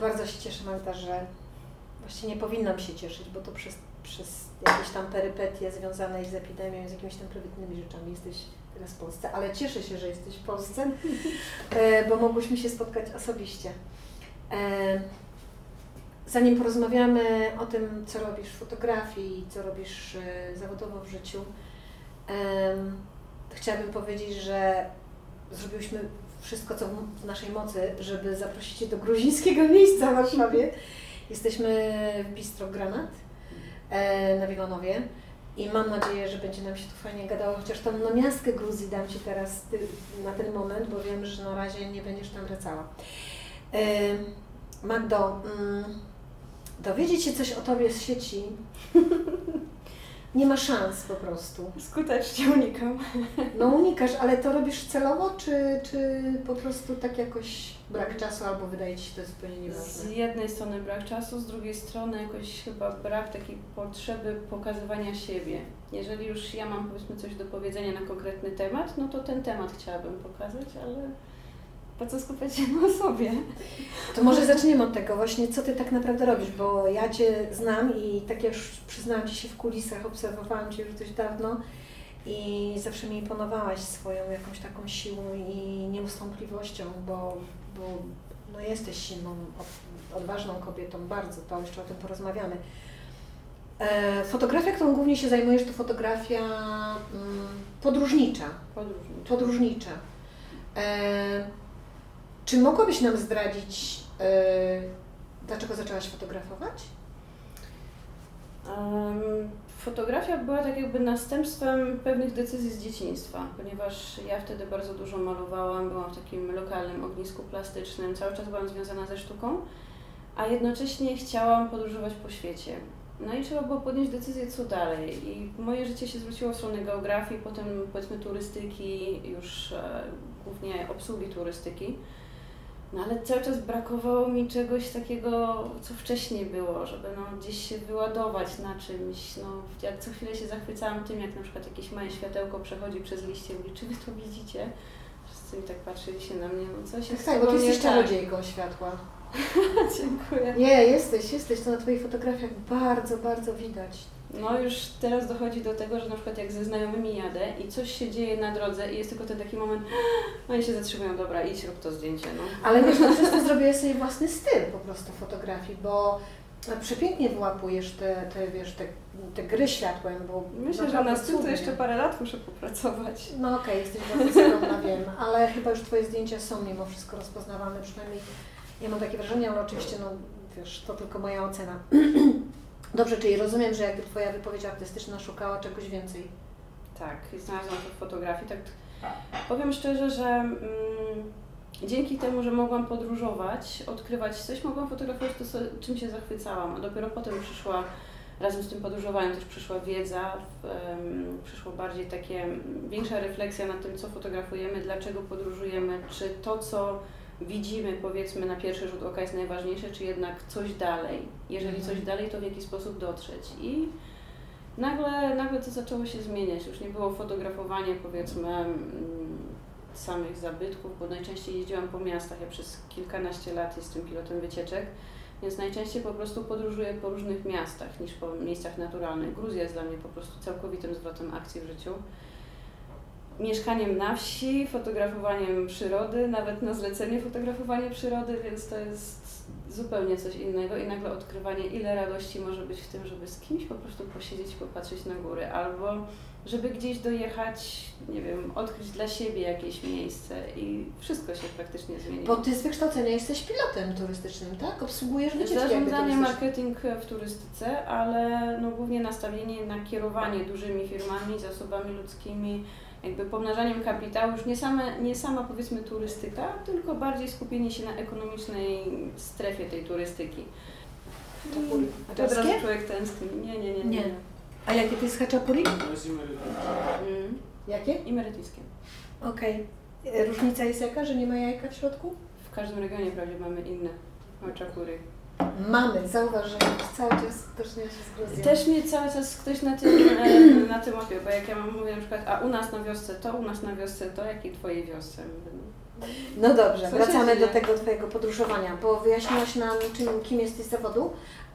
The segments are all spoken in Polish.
Bardzo się cieszę, Magda, że właściwie nie powinnam się cieszyć, bo to przez, przez jakieś tam perypetie związane z epidemią, z jakimiś tam prywatnymi rzeczami jesteś teraz w Polsce, ale cieszę się, że jesteś w Polsce, e, bo mogłyśmy się spotkać osobiście. E, zanim porozmawiamy o tym, co robisz w fotografii, co robisz e, zawodowo w życiu, to chciałabym powiedzieć, że zrobiłyśmy wszystko, co w naszej mocy, żeby zaprosić Cię do gruzińskiego miejsca w Warszawie. Jesteśmy w Bistro Granat na Wilonowie. I mam nadzieję, że będzie nam się tu fajnie gadało, chociaż tą namiastkę Gruzji dam Ci teraz ty, na ten moment, bo wiem, że na razie nie będziesz tam wracała. Yy, Magdo, yy, dowiedzieć się coś o Tobie z sieci nie ma szans po prostu. Skutecznie unikam. No unikasz, ale to robisz celowo, czy, czy po prostu tak jakoś brak czasu, albo wydaje Ci się to zupełnie nieważne? Z jednej strony brak czasu, z drugiej strony jakoś chyba brak takiej potrzeby pokazywania siebie. Jeżeli już ja mam powiedzmy coś do powiedzenia na konkretny temat, no to ten temat chciałabym pokazać, ale po co skupiać się na sobie? To może zaczniemy od tego właśnie, co Ty tak naprawdę robisz, bo ja Cię znam i tak jak już przyznałam Ci się w kulisach, obserwowałam Cię już dość dawno i zawsze mi imponowałaś swoją jakąś taką siłą i nieustępliwością, bo, bo no jesteś silną, odważną kobietą, bardzo, to jeszcze o tym porozmawiamy. E, fotografia, którą głównie się zajmujesz, to fotografia mm, podróżnicza. Podróżnicza. podróżnicza. E, czy mogłabyś nam zdradzić, yy, dlaczego zaczęłaś fotografować? Um, fotografia była tak jakby następstwem pewnych decyzji z dzieciństwa, ponieważ ja wtedy bardzo dużo malowałam, byłam w takim lokalnym ognisku plastycznym, cały czas byłam związana ze sztuką, a jednocześnie chciałam podróżować po świecie. No i trzeba było podjąć decyzję, co dalej. I moje życie się zwróciło w stronę geografii, potem powiedzmy turystyki, już e, głównie obsługi turystyki. No ale cały czas brakowało mi czegoś takiego, co wcześniej było, żeby no, gdzieś się wyładować na czymś. No, jak co chwilę się zachwycałam tym, jak na przykład jakieś małe światełko przechodzi przez liście i mówi, czy wy to widzicie? Wszyscy mi tak patrzyli się na mnie, no co się tak, tak, bo ty jesteś tak? czarodziejką światła. Dziękuję. Nie, jesteś, jesteś, to na Twoich fotografiach bardzo, bardzo widać. No już teraz dochodzi do tego, że na przykład jak ze znajomymi jadę i coś się dzieje na drodze i jest tylko ten taki moment, no i się zatrzymują, dobra, idź, rób to zdjęcie. No. Ale wiesz, to przez to zrobiłeś sobie własny styl po prostu fotografii, bo przepięknie wyłapujesz te, te wiesz, te, te gry światłem, bo Myślę, że na styl to jeszcze parę lat muszę popracować. No okej, okay, jesteś bardzo skromna, wiem, ale chyba już Twoje zdjęcia są mimo wszystko rozpoznawalne, przynajmniej ja mam takie wrażenie, ale oczywiście, no wiesz, to tylko moja ocena. Dobrze, czyli rozumiem, że jakby Twoja wypowiedź artystyczna szukała czegoś więcej. Tak, i znalazłam to w fotografii. Tak, powiem szczerze, że mm, dzięki temu, że mogłam podróżować, odkrywać coś, mogłam fotografować to, czym się zachwycałam, a dopiero potem przyszła, razem z tym podróżowaniem też przyszła wiedza, um, przyszło bardziej takie, większa refleksja nad tym, co fotografujemy, dlaczego podróżujemy, czy to, co widzimy, powiedzmy, na pierwszy rzut oka jest najważniejsze, czy jednak coś dalej. Jeżeli coś mhm. dalej, to w jaki sposób dotrzeć. I nagle, nagle to zaczęło się zmieniać. Już nie było fotografowania, powiedzmy, mm, samych zabytków, bo najczęściej jeździłam po miastach. Ja przez kilkanaście lat jestem pilotem wycieczek, więc najczęściej po prostu podróżuję po różnych miastach niż po miejscach naturalnych. Gruzja jest dla mnie po prostu całkowitym zwrotem akcji w życiu mieszkaniem na wsi, fotografowaniem przyrody, nawet na zlecenie fotografowanie przyrody, więc to jest zupełnie coś innego i nagle odkrywanie, ile radości może być w tym, żeby z kimś po prostu posiedzieć i popatrzeć na góry, albo żeby gdzieś dojechać, nie wiem, odkryć dla siebie jakieś miejsce i wszystko się praktycznie zmieni. Bo Ty z wykształcenia jesteś pilotem turystycznym, tak? Obsługujesz wycieczki Zarządzanie, marketing w turystyce, ale no głównie nastawienie na kierowanie dużymi firmami, zasobami ludzkimi, jakby pomnażaniem kapitału, już nie, same, nie sama powiedzmy turystyka, tylko bardziej skupienie się na ekonomicznej strefie tej turystyki. A to teraz człowiek tęskni. Nie, nie, nie, nie. nie. A jakie to jest haczapuri? To jest mm. Jakie? Imerytyjskie. Okej. Okay. Różnica jest jaka, że nie ma jajka w środku? W każdym regionie prawie mamy inne haczapuri. Mamy, zauważ, że cały czas ktoś mnie się z Gruzją. Też mnie cały czas ktoś na tym, e, na tym łapił, bo jak ja mam mówię na przykład, a u nas na wiosce to, u nas na wiosce to, jak i twojej wiosce. No. Dobrze, wracamy do tego Twojego podróżowania, bo wyjaśniłaś nam, czym, kim jesteś z zawodu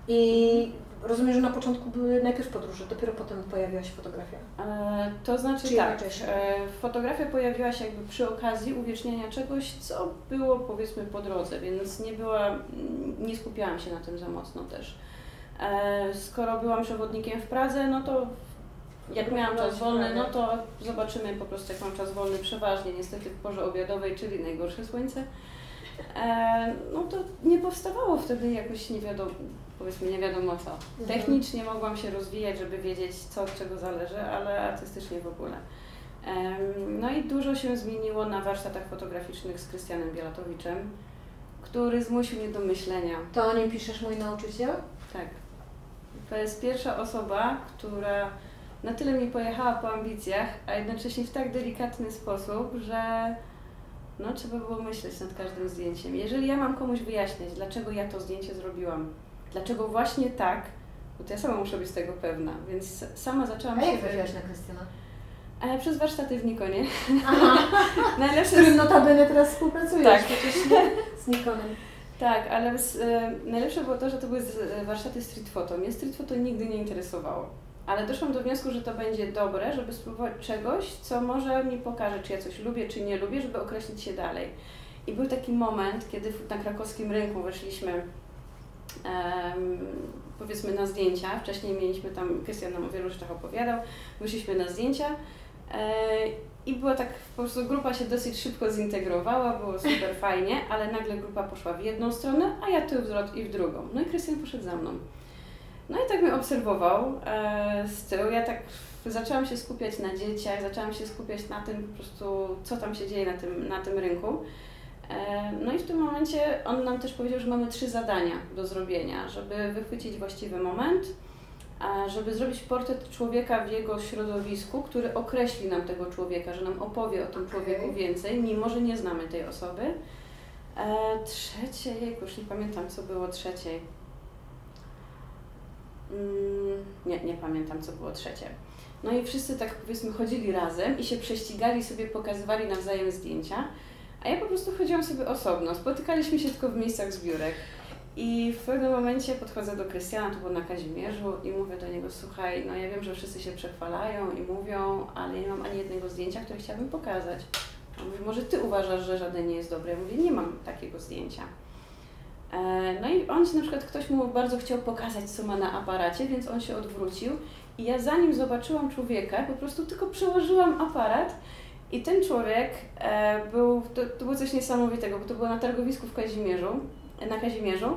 i rozumiem, że na początku były najpierw podróże, dopiero potem pojawiła się fotografia. E, to znaczy Czy tak, e, fotografia pojawiła się jakby przy okazji uwieczniania czegoś, co było powiedzmy po drodze, więc nie była, mm, nie skupiałam się na tym za mocno też. E, skoro byłam przewodnikiem w Pradze, no to jak miałam czas wolny, no to zobaczymy po prostu jak mam czas wolny, przeważnie niestety w porze obiadowej, czyli najgorsze słońce. E, no to nie powstawało wtedy jakoś nie wiadomo, powiedzmy nie wiadomo co. Mhm. Technicznie mogłam się rozwijać, żeby wiedzieć co od czego zależy, ale artystycznie w ogóle. No i dużo się zmieniło na warsztatach fotograficznych z Krystianem Bielatowiczem, który zmusił mnie do myślenia. To o nim piszesz mój nauczyciel? Tak. To jest pierwsza osoba, która na tyle mi pojechała po ambicjach, a jednocześnie w tak delikatny sposób, że no, trzeba było myśleć nad każdym zdjęciem. Jeżeli ja mam komuś wyjaśniać, dlaczego ja to zdjęcie zrobiłam, dlaczego właśnie tak, no to ja sama muszę być tego pewna, więc sama zaczęłam A się... jak trafiłaś na Krystiana? E, przez warsztaty w Nikonie. Aha, z Najlepsze którym notabene teraz współpracujesz Tak. przecież, nie? Z Nikonem. Tak, ale z, e, najlepsze było to, że to były z, e, warsztaty street photo. Mnie street photo nigdy nie interesowało. Ale doszłam do wniosku, że to będzie dobre, żeby spróbować czegoś, co może mi pokaże, czy ja coś lubię, czy nie lubię, żeby określić się dalej. I był taki moment, kiedy na krakowskim rynku weszliśmy powiedzmy na zdjęcia. Wcześniej mieliśmy tam, Krystian nam o wielu rzeczach opowiadał, wyszliśmy na zdjęcia e, i była tak, po prostu grupa się dosyć szybko zintegrowała, było super fajnie, ale nagle grupa poszła w jedną stronę, a ja tu i w drugą. No i Krystian poszedł za mną. No i tak mnie obserwował e, z tyłu. Ja tak zaczęłam się skupiać na dzieciach, zaczęłam się skupiać na tym po prostu, co tam się dzieje na tym, na tym rynku. E, No i w tym momencie on nam też powiedział, że mamy trzy zadania do zrobienia, żeby wychwycić właściwy moment, żeby zrobić portret człowieka w jego środowisku, który określi nam tego człowieka, że nam opowie o tym Okej. człowieku więcej, mimo że nie znamy tej osoby. E, trzecie, jejku, już nie pamiętam, co było trzeciej. Mm, nie, nie pamiętam, co było trzecie. No i wszyscy tak powiedzmy chodzili razem i się prześcigali, sobie pokazywali nawzajem zdjęcia, a ja po prostu chodziłam sobie osobno. Spotykaliśmy się tylko w miejscach zbiórek. I w pewnym momencie podchodzę do Krystiana, to było na Kazimierzu, i mówię do niego, słuchaj, no ja wiem, że wszyscy się przechwalają i mówią, ale nie mam ani jednego zdjęcia, które chciałabym pokazać. On mówi, może ty uważasz, że żadne nie jest dobre? Ja mówię, nie mam takiego zdjęcia. E, No i on się na przykład, ktoś mu bardzo chciał pokazać, co ma na aparacie, więc on się odwrócił i ja zanim zobaczyłam człowieka, po prostu tylko przełożyłam aparat i ten człowiek e, był, to, to było coś niesamowitego, bo to było na targowisku w Kazimierzu, na Kazimierzu.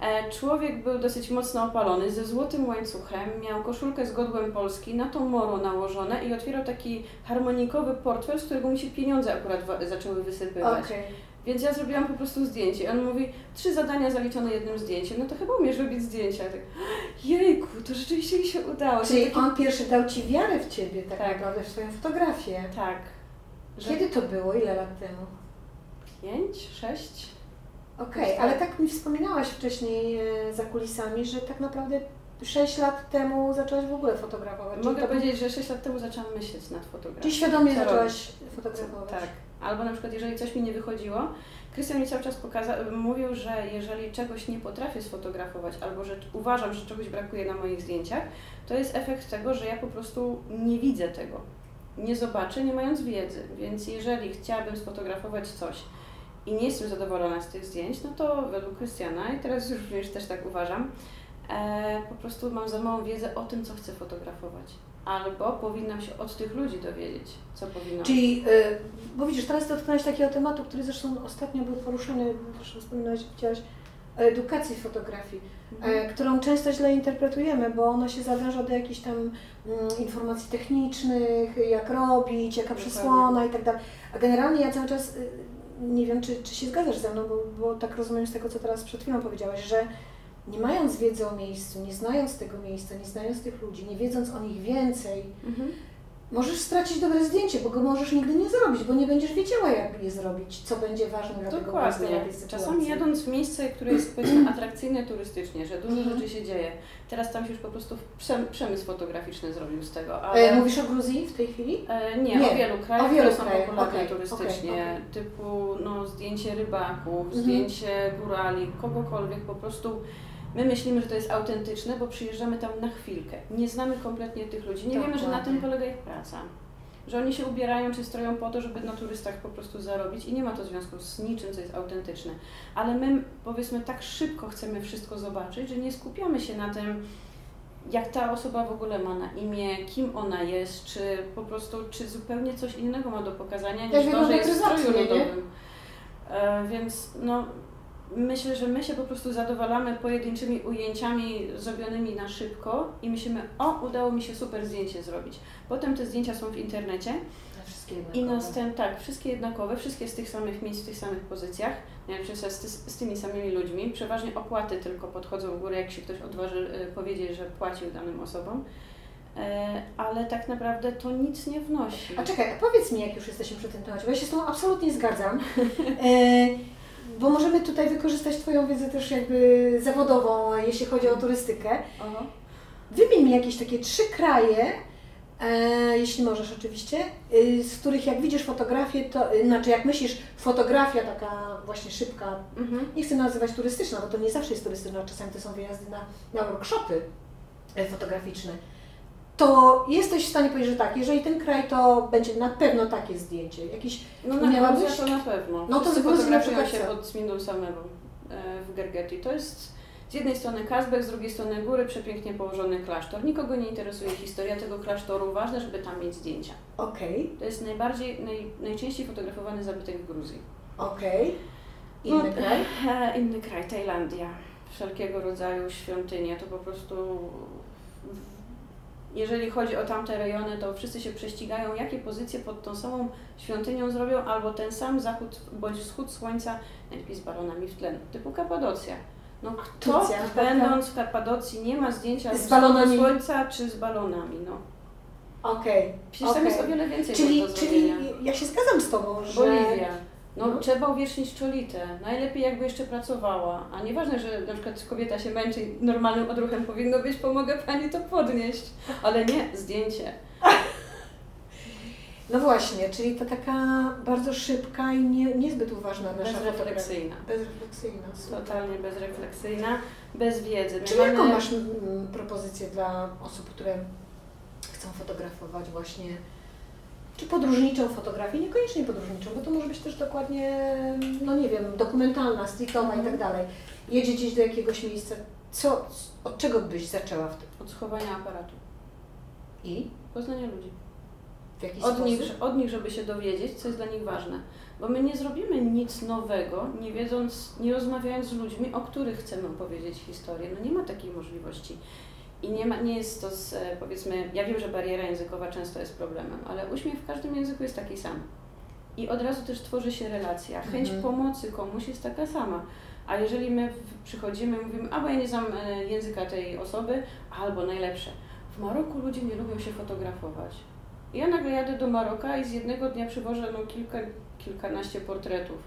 E, Człowiek był dosyć mocno opalony, ze złotym łańcuchem, miał koszulkę z godłem Polski, na tą moro nałożone i otwierał taki harmonikowy portfel, z którego mu się pieniądze akurat wa- zaczęły wysypywać. Okej. Więc ja zrobiłam po prostu zdjęcie. On mówi, trzy zadania zaliczone jednym zdjęciem. No to chyba umiesz robić zdjęcia. Ja Tak, jejku, to rzeczywiście mi się udało. Czyli Taki- on pierwszy dał Ci wiarę w Ciebie tak, Tak. naprawdę, w Twoją fotografię. Tak. Że Kiedy to było? Ile lat temu? Pięć, sześć? Okej, Jakoś ale tak. tak mi wspominałaś wcześniej e, za kulisami, że tak naprawdę 6 lat temu zaczęłaś w ogóle fotografować. Mogę to powiedzieć, że sześć lat temu zaczęłam myśleć nad fotografią. Czyli świadomie Co zaczęłaś fotografować. Tak. Albo na przykład, jeżeli coś mi nie wychodziło, Krystian mi cały czas pokaza- mówił, że jeżeli czegoś nie potrafię sfotografować, albo że uważam, że czegoś brakuje na moich zdjęciach, to jest efekt tego, że ja po prostu nie widzę tego. Nie zobaczę, nie mając wiedzy. Więc jeżeli chciałabym sfotografować coś i nie jestem zadowolona z tych zdjęć, no to według Krystiana, i teraz już również też tak uważam, e, po prostu mam za małą wiedzę o tym, co chcę fotografować. Albo powinnam się od tych ludzi dowiedzieć, co powinnam Czyli, y, bo widzisz, teraz dotknąłeś takiego tematu, który zresztą ostatnio był poruszany, zresztą wspominałaś, o edukacji fotografii, e, którą często źle interpretujemy, bo ona się zawęża do jakichś tam mm, informacji technicznych, jak robić, jaka Dokładnie. przysłona i tak dalej. A generalnie ja cały czas, y, nie wiem, czy, czy się zgadzasz ze mną, bo, bo tak rozumiem z tego, co teraz przed chwilą powiedziałaś, że nie mając wiedzy o miejscu, nie znając tego miejsca, nie znając tych ludzi, nie wiedząc o nich więcej, Mhm. Możesz stracić dobre zdjęcie, bo go możesz nigdy nie zrobić, bo nie będziesz wiedziała, jak je zrobić, co będzie ważne dla tego Dokładnie. tej sytuacji. Czasami jadąc w miejsce, które jest powiedzmy atrakcyjne turystycznie, że dużo Mhm. rzeczy się dzieje. Teraz tam się już po prostu przem- przemysł fotograficzny zrobił z tego, ale... E, mówisz o Gruzji w tej chwili? E, nie, Nie. o wielu krajach, O wielu które są krajach, popularne okej, turystycznie, okej, typu no, zdjęcie rybaków, Mhm. zdjęcie górali, kogokolwiek, po prostu my myślimy, że to jest autentyczne, bo przyjeżdżamy tam na chwilkę. Nie znamy kompletnie tych ludzi, nie wiemy, że na tym polega ich praca. Że oni się ubierają czy stroją po to, żeby na turystach po prostu zarobić i nie ma to związku z niczym, co jest autentyczne. Ale my powiedzmy tak szybko chcemy wszystko zobaczyć, że nie skupiamy się na tym, jak ta osoba w ogóle ma na imię, kim ona jest, czy po prostu, czy zupełnie coś innego ma do pokazania niż to, że jest w stroju ludowym. E, więc no, myślę, że my się po prostu zadowalamy pojedynczymi ujęciami zrobionymi na szybko i myślimy, o, udało mi się super zdjęcie zrobić. Potem te zdjęcia są w internecie Na wszystkie i jednakowe. następ, tak, wszystkie jednakowe, wszystkie z tych samych miejsc, w tych samych pozycjach, najlepsze z, z tymi samymi ludźmi. Przeważnie opłaty tylko podchodzą w górę, jak się ktoś odważy y, powiedzieć, że płacił danym osobom. E, ale tak naprawdę to nic nie wnosi. A czekaj, powiedz mi, jak już jesteśmy przy tym temacie, bo ja się z Tobą absolutnie zgadzam, e, bo możemy tutaj wykorzystać Twoją wiedzę też jakby zawodową, jeśli chodzi o turystykę. Oho. Wymień mi jakieś takie trzy kraje, e, jeśli możesz oczywiście, y, z których jak widzisz fotografię, to y, znaczy jak myślisz fotografia taka właśnie szybka, Mhm. nie chcę nazywać turystyczna, bo to nie zawsze jest turystyczna, czasami to są wyjazdy na, na workshopy e, fotograficzne, to jesteś w stanie powiedzieć, że tak, jeżeli ten kraj, to będzie na pewno takie zdjęcie. Jakiś, No na to na pewno. No to z Gruzji na przykład się co? pod Smindą Samewą e, w Gergeti. To jest z jednej strony Kazbek, z drugiej strony góry, przepięknie położony klasztor. Nikogo nie interesuje historia tego klasztoru, ważne, żeby tam mieć zdjęcia. okej, To jest najbardziej, naj, najczęściej fotografowany zabytek w Gruzji. okej, inny No, kraj, E, inny kraj, Tajlandia. Wszelkiego rodzaju świątynie, to po prostu... Jeżeli chodzi o tamte rejony, to wszyscy się prześcigają, jakie pozycje pod tą samą świątynią zrobią, albo ten sam zachód bądź wschód słońca, najlepiej z balonami w tle, typu Kapadocja. No kto, będąc w Kapadocji, nie ma zdjęcia Z balonami. słońca czy z balonami, no. okej. Przecież tam jest o wiele więcej Czyli, czyli ja się zgadzam z Tobą, że... Boliwia. No, No. trzeba uwiecznić czolitę. Najlepiej jakby jeszcze pracowała. A nieważne, że na przykład kobieta się męczy i normalnym odruchem powinno być, pomogę pani to podnieść. Ale nie, zdjęcie. No właśnie, czyli to taka bardzo szybka i nie, niezbyt uważna nasza. Bezrefleksyjna. Bezrefleksyjna. Totalnie bezrefleksyjna, bez wiedzy. My Czyli mamy- jaką masz mm, propozycję dla osób, które chcą fotografować właśnie, czy podróżniczą fotografię, niekoniecznie podróżniczą, bo to może być też dokładnie, no nie wiem, dokumentalna, streetowa i Mhm. tak dalej. Jedzie gdzieś do jakiegoś miejsca, co, od czego byś zaczęła w tym? Od schowania aparatu. I Poznania ludzi. w jaki Od sposób? nich, od nich, żeby się dowiedzieć, co jest dla nich ważne. Bo my nie zrobimy nic nowego, nie wiedząc, nie rozmawiając z ludźmi, o których chcemy opowiedzieć historię. No nie ma takiej możliwości. I nie, ma, nie jest to, z, e, powiedzmy, ja wiem, że bariera językowa często jest problemem, ale uśmiech w każdym języku jest taki sam. I od razu też tworzy się relacja. Chęć Mhm. pomocy komuś jest taka sama. A jeżeli my przychodzimy mówimy, albo ja nie znam e, języka tej osoby, albo najlepsze, w Maroku ludzie nie lubią się fotografować. Ja nagle jadę do Maroka i z jednego dnia przywożę no, kilka, kilkanaście portretów.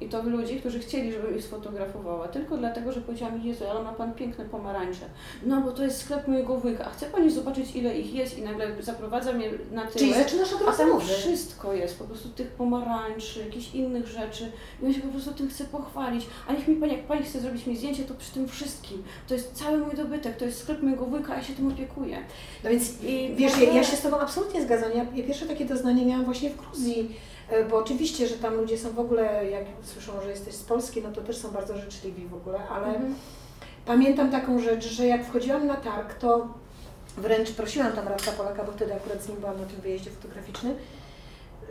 I to ludzi, którzy chcieli, żebym ich sfotografowała. Tylko dlatego, że powiedziałam, Jezu, ale ma Pan piękne pomarańcze. No bo to jest sklep mojego wujka. A chce Pani zobaczyć, ile ich jest? I nagle zaprowadza mnie na Czyli tyłek. zaczynasz od A tam rozmowy. wszystko jest, po prostu tych pomarańczy, jakichś innych rzeczy. I on się po prostu tym chce pochwalić. A niech mi pani, jak pani chce zrobić mi zdjęcie, to przy tym wszystkim. To jest cały mój dobytek, to jest sklep mojego wujka, a ja się tym opiekuję. No więc I wiesz, ja, ja się z Tobą absolutnie zgadzam. Ja, ja pierwsze takie doznanie miałam właśnie w Gruzji, bo oczywiście, że tam ludzie są w ogóle, jak słyszą, że jesteś z Polski, no to też są bardzo życzliwi w ogóle, ale Mhm. pamiętam taką rzecz, że jak wchodziłam na targ, to wręcz prosiłam tam Radka Polaka, bo wtedy akurat z nim byłam na tym wyjeździe fotograficznym,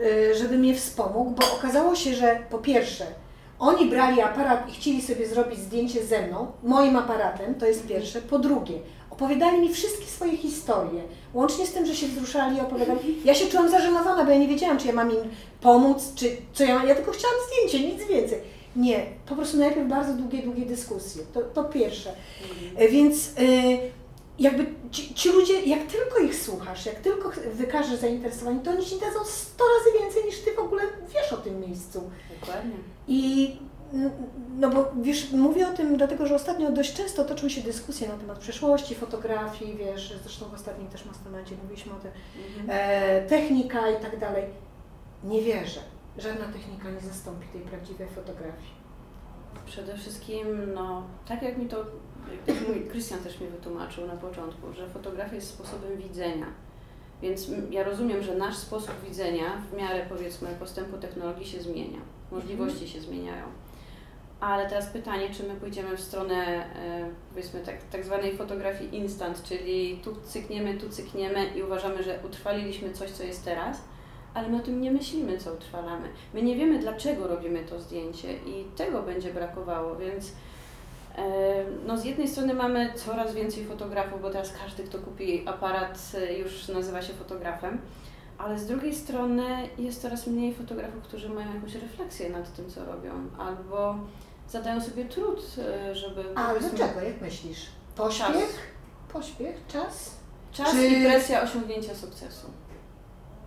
y, żeby mnie wspomógł, bo okazało się, że po pierwsze, oni brali aparat i chcieli sobie zrobić zdjęcie ze mną, moim aparatem, to jest pierwsze. Po drugie, opowiadali mi wszystkie swoje historie, łącznie z tym, że się wzruszali i opowiadali. Ja się czułam zażenowana, bo ja nie wiedziałam, czy ja mam im pomóc, czy co ja, ja tylko chciałam zdjęcie, nic więcej. Nie, po prostu najpierw bardzo długie, długie dyskusje. To, to pierwsze. E, Więc y, jakby ci, ci, ludzie, jak tylko ich słuchasz, jak tylko wykażesz zainteresowanie, to oni ci dadzą 100 razy więcej niż ty w ogóle wiesz o tym miejscu. Dokładnie. I no bo wiesz, mówię o tym dlatego, że ostatnio dość często toczą się dyskusje na temat przeszłości, fotografii, wiesz, zresztą w ostatnim też Mastemacie mówiliśmy o tym, mhm. e, technika i tak dalej. Nie wierzę. Żadna technika nie zastąpi tej prawdziwej fotografii. Przede wszystkim, no, tak jak mi to, Krystian też mi wytłumaczył na początku, że fotografia jest sposobem widzenia. Więc ja rozumiem, że nasz sposób widzenia w miarę powiedzmy postępu technologii się zmienia, możliwości się zmieniają. Ale teraz pytanie, czy my pójdziemy w stronę e, powiedzmy tak, tak zwanej fotografii instant, czyli tu cykniemy, tu cykniemy i uważamy, że utrwaliliśmy coś, co jest teraz, ale my o tym nie myślimy, co utrwalamy. My nie wiemy, dlaczego robimy to zdjęcie i tego będzie brakowało, więc e, no z jednej strony mamy coraz więcej fotografów, bo teraz każdy, kto kupi aparat, e, już nazywa się fotografem, ale z drugiej strony jest coraz mniej fotografów, którzy mają jakąś refleksję nad tym, co robią, albo zadają sobie trud, e, żeby... Ale dlaczego, jak myślisz? Pośpiech? Czas. Pośpiech? Czas? Czas Czy... i presja osiągnięcia sukcesu.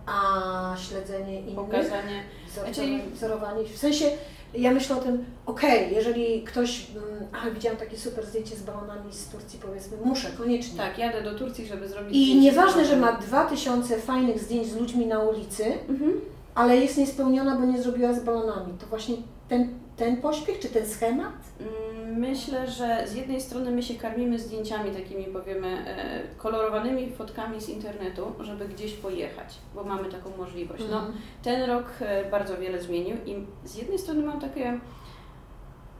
A śledzenie innych? Pokazanie... Znaczy... Wzorowanie. W sensie, ja myślę o tym, okej, okay, jeżeli ktoś, mm, a widziałam takie super zdjęcie z balonami z Turcji, powiedzmy, muszę, koniecznie. Tak, jadę do Turcji, żeby zrobić I nieważne, że ma dwa tysiące fajnych zdjęć z ludźmi na ulicy, mhm. ale jest niespełniona, bo nie zrobiła z balonami. To właśnie ten ten pośpiech, czy ten schemat? Mm, myślę, że z jednej strony my się karmimy zdjęciami takimi, powiemy, e, kolorowanymi fotkami z internetu, żeby gdzieś pojechać, bo mamy taką możliwość. No, mhm. ten rok e, bardzo wiele zmienił i z jednej strony mam takie,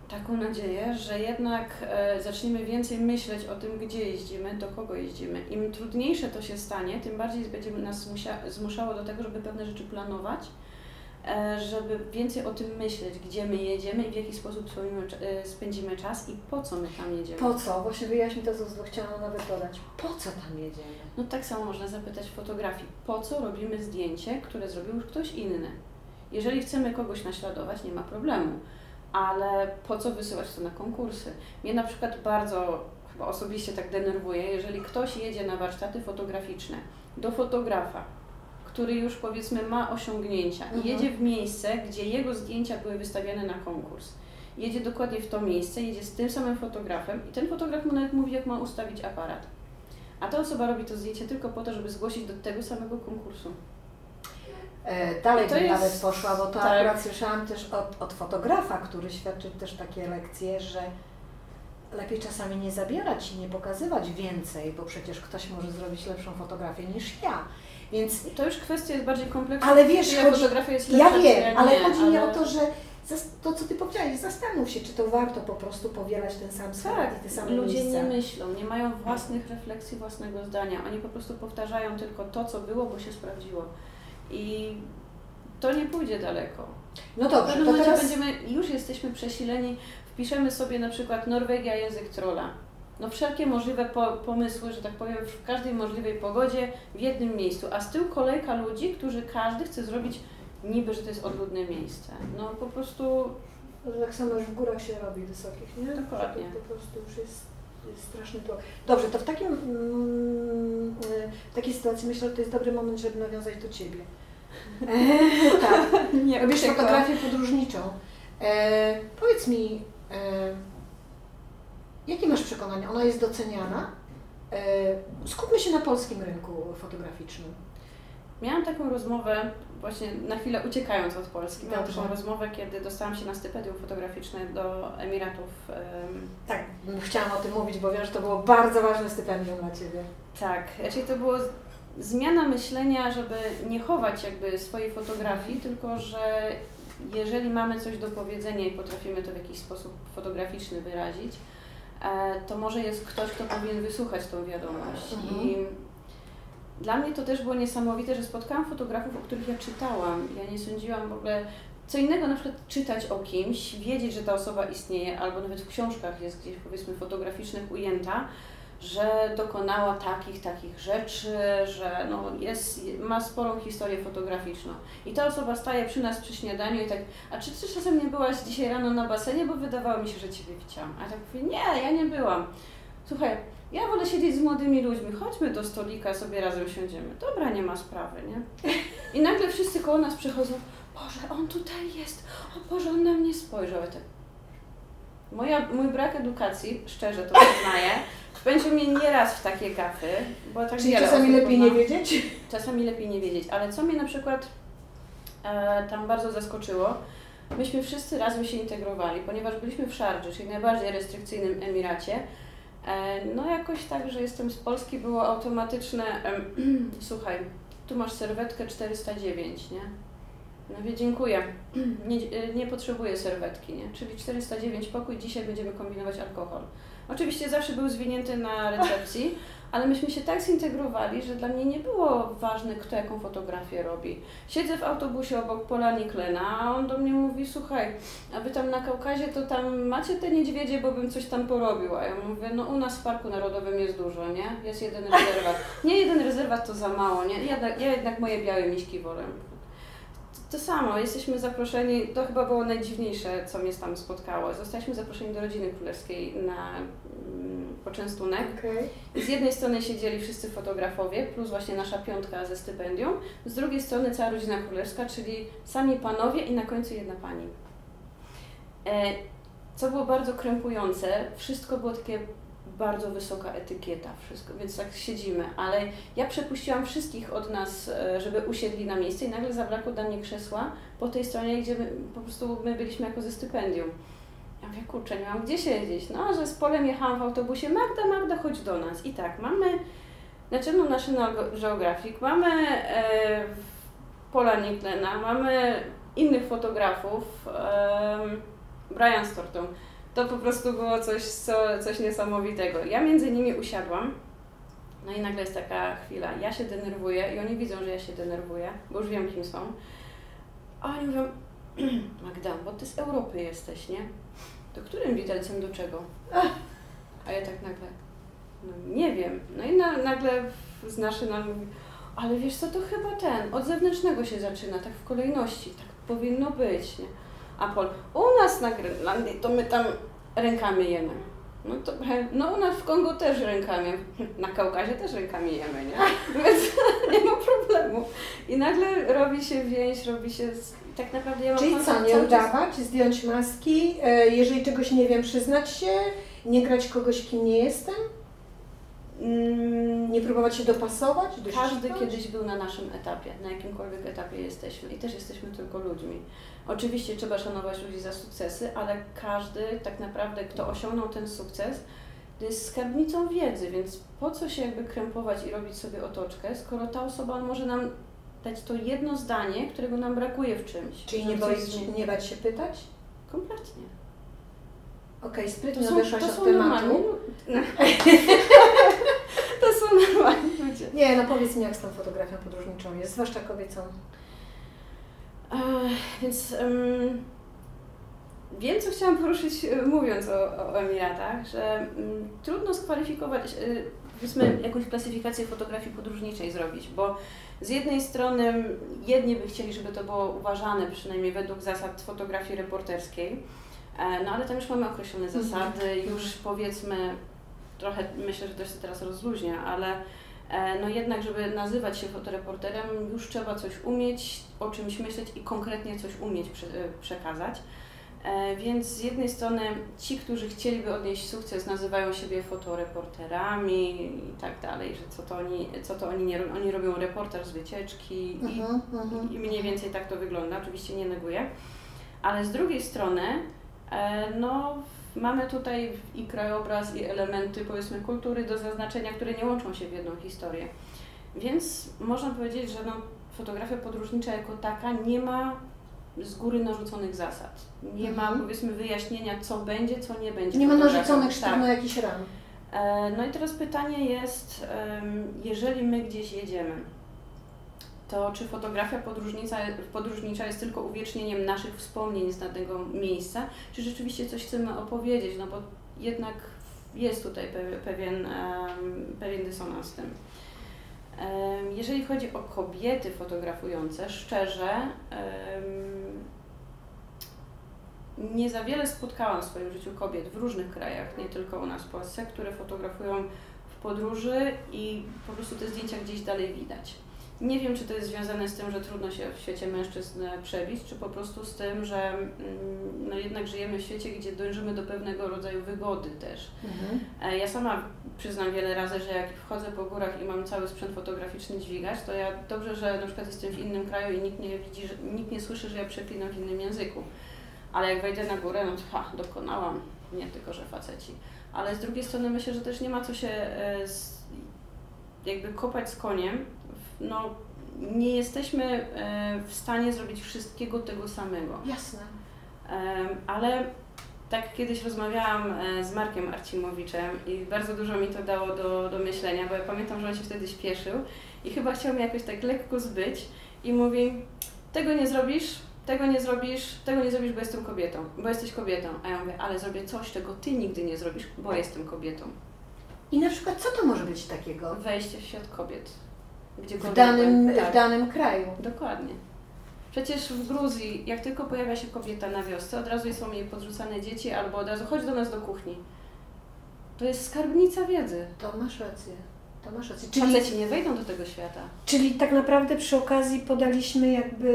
taką nadzieję, że jednak e, zaczniemy więcej myśleć o tym, gdzie jeździmy, do kogo jeździmy. Im trudniejsze to się stanie, tym bardziej będzie nas zmuszało do tego, żeby pewne rzeczy planować żeby więcej o tym myśleć, gdzie my jedziemy i w jaki sposób e, spędzimy czas i po co my tam jedziemy. Po co? Właśnie wyjaśnij to, co chciałam nawet dodać. Po co tam jedziemy? No tak samo można zapytać w fotografii. Po co robimy zdjęcie, które zrobił już ktoś inny? Jeżeli chcemy kogoś naśladować, nie ma problemu. Ale po co wysyłać to na konkursy? Mnie na przykład bardzo, chyba osobiście tak denerwuje, jeżeli ktoś jedzie na warsztaty fotograficzne do fotografa, który już powiedzmy ma osiągnięcia mhm. i jedzie w miejsce, gdzie jego zdjęcia były wystawiane na konkurs. Jedzie dokładnie w to miejsce, jedzie z tym samym fotografem i ten fotograf mu nawet mówi, jak ma ustawić aparat. A ta osoba robi to zdjęcie tylko po to, żeby zgłosić do tego samego konkursu. E, dalej bym jest... nawet poszła, bo to tak. akurat słyszałam też od, od fotografa, który świadczy też takie lekcje, że lepiej czasami nie zabierać i nie pokazywać więcej, bo przecież ktoś może zrobić lepszą fotografię niż ja. Więc to już kwestia jest bardziej kompleksowa. Ale wiesz, chodzi, fotografia jest lepsza, ja wiem, ale nie, chodzi ale... mi o to, że to, co Ty powiedziałeś, zastanów się, czy to warto po prostu powielać ten sam schemat tak, i te same ludzie miejsca. nie myślą, nie mają własnych refleksji, własnego zdania. Oni po prostu powtarzają tylko to, co było, bo się sprawdziło. I to nie pójdzie daleko. No dobrze, w to teraz... będziemy, już jesteśmy przesileni, wpiszemy sobie na przykład Norwegia język trolla no wszelkie możliwe po, pomysły, że tak powiem, w każdej możliwej pogodzie w jednym miejscu, a z tyłu kolejka ludzi, którzy każdy chce zrobić niby, że to jest odludne miejsce. No po prostu... Tak samo już w górach się robi wysokich, nie? Dokładnie. To po prostu już jest, straszny to. Dobrze, to w takim, mm, w takiej sytuacji myślę, że to jest dobry moment, żeby nawiązać do Ciebie. E, tak, nie, robisz fotografię podróżniczą. E, powiedz mi, e, Jakie masz przekonanie? Ona jest doceniana? E, skupmy się na polskim rynku fotograficznym. Miałam taką rozmowę, właśnie na chwilę uciekając od Polski, miałam taką rozmowę, kiedy dostałam się na stypendium fotograficzne do Emiratów. Tak, chciałam o tym mówić, bo wiem, że to było bardzo ważne stypendium dla Ciebie. Tak, czyli to było zmiana myślenia, żeby nie chować jakby swojej fotografii, tylko że jeżeli mamy coś do powiedzenia i potrafimy to w jakiś sposób fotograficzny wyrazić, to może jest ktoś, kto powinien wysłuchać tą wiadomość. Mhm. I dla mnie to też było niesamowite, że spotkałam fotografów, o których ja czytałam. Ja nie sądziłam w ogóle, co innego na przykład czytać o kimś, wiedzieć, że ta osoba istnieje, albo nawet w książkach jest gdzieś powiedzmy fotograficznych ujęta, że dokonała takich, takich rzeczy, że no jest, ma sporą historię fotograficzną. I ta osoba staje przy nas przy śniadaniu i tak, a czy ty czasem nie byłaś dzisiaj rano na basenie, bo wydawało mi się, że Ciebie widziałam. A ja tak mówię, nie, ja nie byłam. Słuchaj, Ja wolę siedzieć z młodymi ludźmi, chodźmy do stolika, sobie razem siądziemy. Dobra, nie ma sprawy, nie? I nagle wszyscy koło nas przychodzą, Boże, on tutaj jest, o Boże, on na mnie spojrzał. Ja tak, Moja, mój brak edukacji, szczerze to przyznaję, wpędził mnie nieraz w takie gafy, bo tak Czyli czasami lepiej nie pozna- wiedzieć? Czasami lepiej nie wiedzieć, ale co mnie na przykład e, tam bardzo zaskoczyło, myśmy wszyscy razem się integrowali, ponieważ byliśmy w Szardży, czyli najbardziej restrykcyjnym Emiracie. E, no jakoś tak, że jestem z Polski, było automatyczne, em, słuchaj, tu masz serwetkę 409, nie? No wie, dziękuję, nie, e, nie potrzebuję serwetki, nie? Czyli 409 pokój, dzisiaj będziemy kombinować alkohol. Oczywiście zawsze był zwinięty na recepcji, ale myśmy się tak zintegrowali, że dla mnie nie było ważne, kto jaką fotografię robi. Siedzę w autobusie obok Pola Niklena, a on do mnie mówi, słuchaj, a wy tam na Kaukazie to tam macie te niedźwiedzie, bo bym coś tam porobił. A ja mówię, no u nas w Parku Narodowym jest dużo, nie? Jest jeden rezerwat. Nie, jeden rezerwat to za mało, nie? Ja, ja jednak moje białe miśki wolę. To samo, jesteśmy zaproszeni, to chyba było najdziwniejsze, co mnie tam spotkało. Zostaliśmy zaproszeni do rodziny królewskiej na mm, poczęstunek. I Z jednej strony siedzieli wszyscy fotografowie, plus właśnie nasza piątka ze stypendium, z drugiej strony cała rodzina królewska, czyli sami panowie i na końcu jedna pani. E, co było bardzo krępujące, wszystko było takie bardzo wysoka etykieta, wszystko, więc tak siedzimy, ale ja przepuściłam wszystkich od nas, e, żeby usiedli na miejsce i nagle zabrakło dla mnie krzesła po tej stronie, gdzie my, po prostu my byliśmy jako ze stypendium. Ja mówię, kurczę, nie mam gdzie siedzieć. No, że z Polem jechałam w autobusie, Magda, Magda, chodź do nas. I tak, mamy National National Geographic, mamy e, Pola Nicklena, mamy innych fotografów, e, Brian Storton. To po prostu było coś, co, coś niesamowitego. Ja między nimi usiadłam, no i nagle jest taka chwila, ja się denerwuję i oni widzą, że ja się denerwuję, bo już wiem, kim są. A oni mówią, Magda, bo ty z Europy jesteś, nie? To którym widelcem do czego? A ja tak nagle, no nie wiem. No i na, nagle z naszy nam mówi, ale wiesz co, to chyba ten, od zewnętrznego się zaczyna, tak w kolejności, tak powinno być, nie? A Pol, u nas na Grenlandii to my tam rękami jemy. No to, no u nas w Kongo też rękami, na Kaukazie też rękami jemy, nie? Więc nie ma problemu. I nagle robi się więź, robi się, tak naprawdę ja Czyli co, nie udawać, zdjąć maski, e, jeżeli czegoś nie wiem, przyznać się, nie grać kogoś, kim nie jestem, nie próbować się dopasować, dościgać? Każdy kiedyś był na naszym etapie, na jakimkolwiek etapie jesteśmy i też jesteśmy tylko ludźmi. Oczywiście trzeba szanować ludzi za sukcesy, ale każdy tak naprawdę, kto osiągnął ten sukces, to jest skarbnicą wiedzy, więc po co się jakby krępować i robić sobie otoczkę, skoro ta osoba może nam dać to jedno zdanie, którego nam brakuje w czymś. Czyli nie, boi, nie bać się pytać? Kompletnie. Okej, To sprytnie odeszłaś od tematu. normalni To są normalni ludzie. Nie, no powiedz mi, jak z tą fotografią podróżniczą jest, zwłaszcza kobiecą. Ech, Więc em, wiem, co chciałam poruszyć, e, mówiąc o, o Emiratach, że mm, trudno skwalifikować, e, powiedzmy, jakąś klasyfikację fotografii podróżniczej zrobić, bo z jednej strony jedni by chcieli, żeby to było uważane, przynajmniej według zasad fotografii reporterskiej, e, no ale tam już mamy określone Mhm. zasady, już powiedzmy, trochę myślę, że to się teraz rozluźnia, ale E, No jednak, żeby nazywać się fotoreporterem, już trzeba coś umieć, o czymś myśleć i konkretnie coś umieć e, przekazać. E, Więc z jednej strony ci, którzy chcieliby odnieść sukces, nazywają siebie fotoreporterami i tak dalej, że co to oni, co to oni nie robią. Oni robią reportaż z wycieczki i, Mhm, mhm. i mniej więcej tak to wygląda, oczywiście nie neguję. Ale z drugiej strony, no, mamy tutaj i krajobraz, i elementy, powiedzmy, kultury do zaznaczenia, które nie łączą się w jedną historię. Więc można powiedzieć, że no, fotografia podróżnicza jako taka nie ma z góry narzuconych zasad. Nie ma, Mhm. powiedzmy, wyjaśnienia, co będzie, co nie będzie. Nie ma narzuconych Tak. sztywno jakichś ram. E, No i teraz pytanie jest, jeżeli my gdzieś jedziemy, to czy fotografia podróżnica, podróżnicza jest tylko uwiecznieniem naszych wspomnień z danego miejsca, czy rzeczywiście coś chcemy opowiedzieć, no bo jednak jest tutaj pe- pewien, pewien dysonans w tym. Jeżeli chodzi o kobiety fotografujące, szczerze, nie za wiele spotkałam w swoim życiu kobiet w różnych krajach, nie tylko u nas w Polsce, które fotografują podróży i po prostu te zdjęcia gdzieś dalej widać. Nie wiem, czy to jest związane z tym, że trudno się w świecie mężczyzn przebić, czy po prostu z tym, że mm, no jednak żyjemy w świecie, gdzie dążymy do pewnego rodzaju wygody też. Mhm. E, ja sama przyznam wiele razy, że jak wchodzę po górach i mam cały sprzęt fotograficzny dźwigać, to ja dobrze, że na przykład jestem w innym kraju i nikt nie widzi, że, nikt nie słyszy, że ja przeklinam w innym języku. Ale jak wejdę na górę, no to ha, dokonałam, nie tylko, że faceci. Ale z drugiej strony myślę, że też nie ma co się e, jakby kopać z koniem, no, nie jesteśmy e, w stanie zrobić wszystkiego tego samego. Jasne. Ale tak kiedyś rozmawiałam e, z Markiem Arcimowiczem i bardzo dużo mi to dało do, do myślenia, bo ja pamiętam, że on się wtedy śpieszył i chyba chciał mnie jakoś tak lekko zbyć i mówi, tego nie zrobisz, tego nie zrobisz, tego nie zrobisz, bo jestem kobietą, bo jesteś kobietą. A ja mówię, ale zrobię coś, czego ty nigdy nie zrobisz, bo jestem kobietą. I na przykład co to może być takiego? Wejście w świat kobiet. W danym, tak. w danym kraju. Dokładnie. Przecież w Gruzji, jak tylko pojawia się kobieta na wiosce, od razu są jej podrzucane dzieci albo od razu chodź do nas do kuchni. To jest skarbnica wiedzy. To masz rację. To masz rację. Czyli Faceci nie wejdą do tego świata. Czyli tak naprawdę przy okazji podaliśmy jakby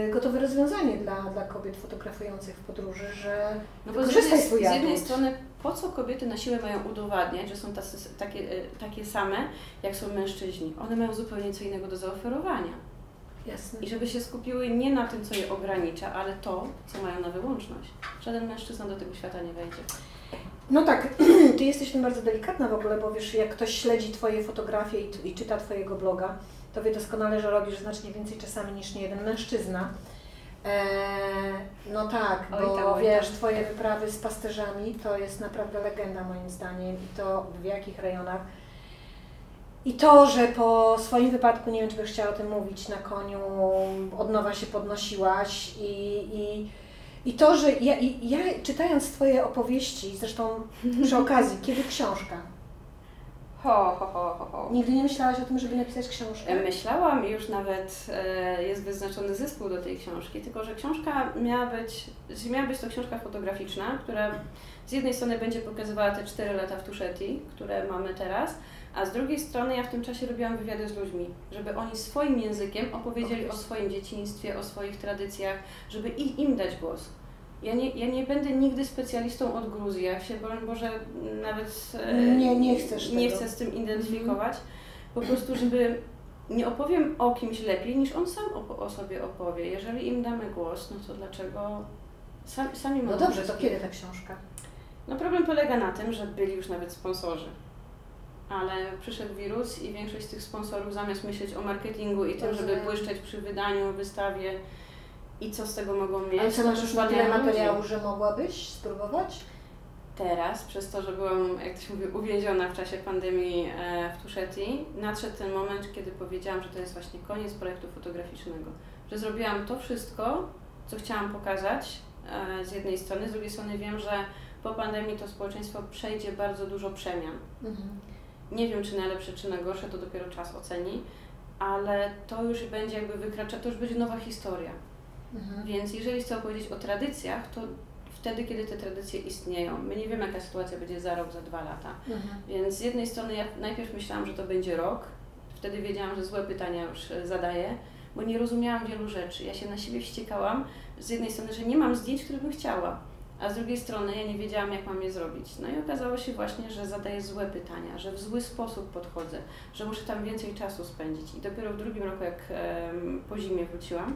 yy, gotowe rozwiązanie dla, dla kobiet fotografujących w podróży, że no bo z jednej, z jednej strony po co kobiety na siłę mają udowadniać, że są tacy, takie, y, takie same, jak są mężczyźni? One mają zupełnie co innego do zaoferowania. Jasne. I żeby się skupiły nie na tym, co je ogranicza, ale to, co mają na wyłączność. Żaden mężczyzna do tego świata nie wejdzie. No tak, ty jesteś tym bardzo delikatna w ogóle, bo wiesz, jak ktoś śledzi Twoje fotografie i, i czyta Twojego bloga, to wie doskonale, że robisz znacznie więcej czasami niż nie jeden mężczyzna. Eee, no tak, bo tam, wiesz, Twoje wyprawy z pasterzami to jest naprawdę legenda moim zdaniem i to w jakich rejonach. I to, że po swoim wypadku, nie wiem czy byś chciała o tym mówić, na koniu od nowa się podnosiłaś i, i i to, że ja, ja czytając Twoje opowieści, zresztą przy okazji, kiedy książka? Ho, ho, ho, ho, ho. Nigdy nie myślałaś o tym, żeby napisać książkę? Myślałam i już nawet e, jest wyznaczony zespół do tej książki, tylko że książka miała być, miała być to książka fotograficzna, która z jednej strony będzie pokazywała te 4 lata w Tuszeti, które mamy teraz, a z drugiej strony ja w tym czasie robiłam wywiady z ludźmi, żeby oni swoim językiem opowiedzieli o swoim dzieciństwie, o swoich tradycjach, żeby ich, im dać głos. Ja nie, ja nie będę nigdy specjalistą od Gruzji, ja się, broń Boże, nawet e, nie, nie, chcesz nie chcę z tym identyfikować. Mm. Po prostu, żeby nie opowiem o kimś lepiej, niż on sam o, o sobie opowie. Jeżeli im damy głos, no to dlaczego sami, sami No dobrze, to kiedy ta książka? No problem polega na tym, że byli już nawet sponsorzy ale przyszedł wirus i większość z tych sponsorów zamiast myśleć o marketingu i tym, żeby błyszczeć przy wydaniu, wystawie i co z tego mogą mieć. Ale co masz już na tyle materiału, że mogłabyś spróbować? Teraz, przez to, że byłam, jak to się mówi, uwięziona w czasie pandemii e, w Tuszeti, nadszedł ten moment, kiedy powiedziałam, że to jest właśnie koniec projektu fotograficznego. Że zrobiłam to wszystko, co chciałam pokazać e, z jednej strony, z drugiej strony wiem, że po pandemii to społeczeństwo przejdzie bardzo dużo przemian. Mhm. Nie wiem, czy najlepsze, czy najgorsze, to dopiero czas oceni, ale to już będzie jakby wykracza, to już będzie nowa historia. Mhm. Więc jeżeli chcę opowiedzieć o tradycjach, to wtedy, kiedy te tradycje istnieją. My nie wiemy, jaka sytuacja będzie za rok, za dwa lata. Mhm. Więc z jednej strony ja najpierw myślałam, że to będzie rok, wtedy wiedziałam, że złe pytania już zadaję, bo nie rozumiałam wielu rzeczy. Ja się na siebie wściekałam, z jednej strony, że nie mam zdjęć, które bym chciała a z drugiej strony ja nie wiedziałam, jak mam je zrobić. No i okazało się właśnie, że zadaję złe pytania, że w zły sposób podchodzę, że muszę tam więcej czasu spędzić. I dopiero w drugim roku, jak po zimie wróciłam, e,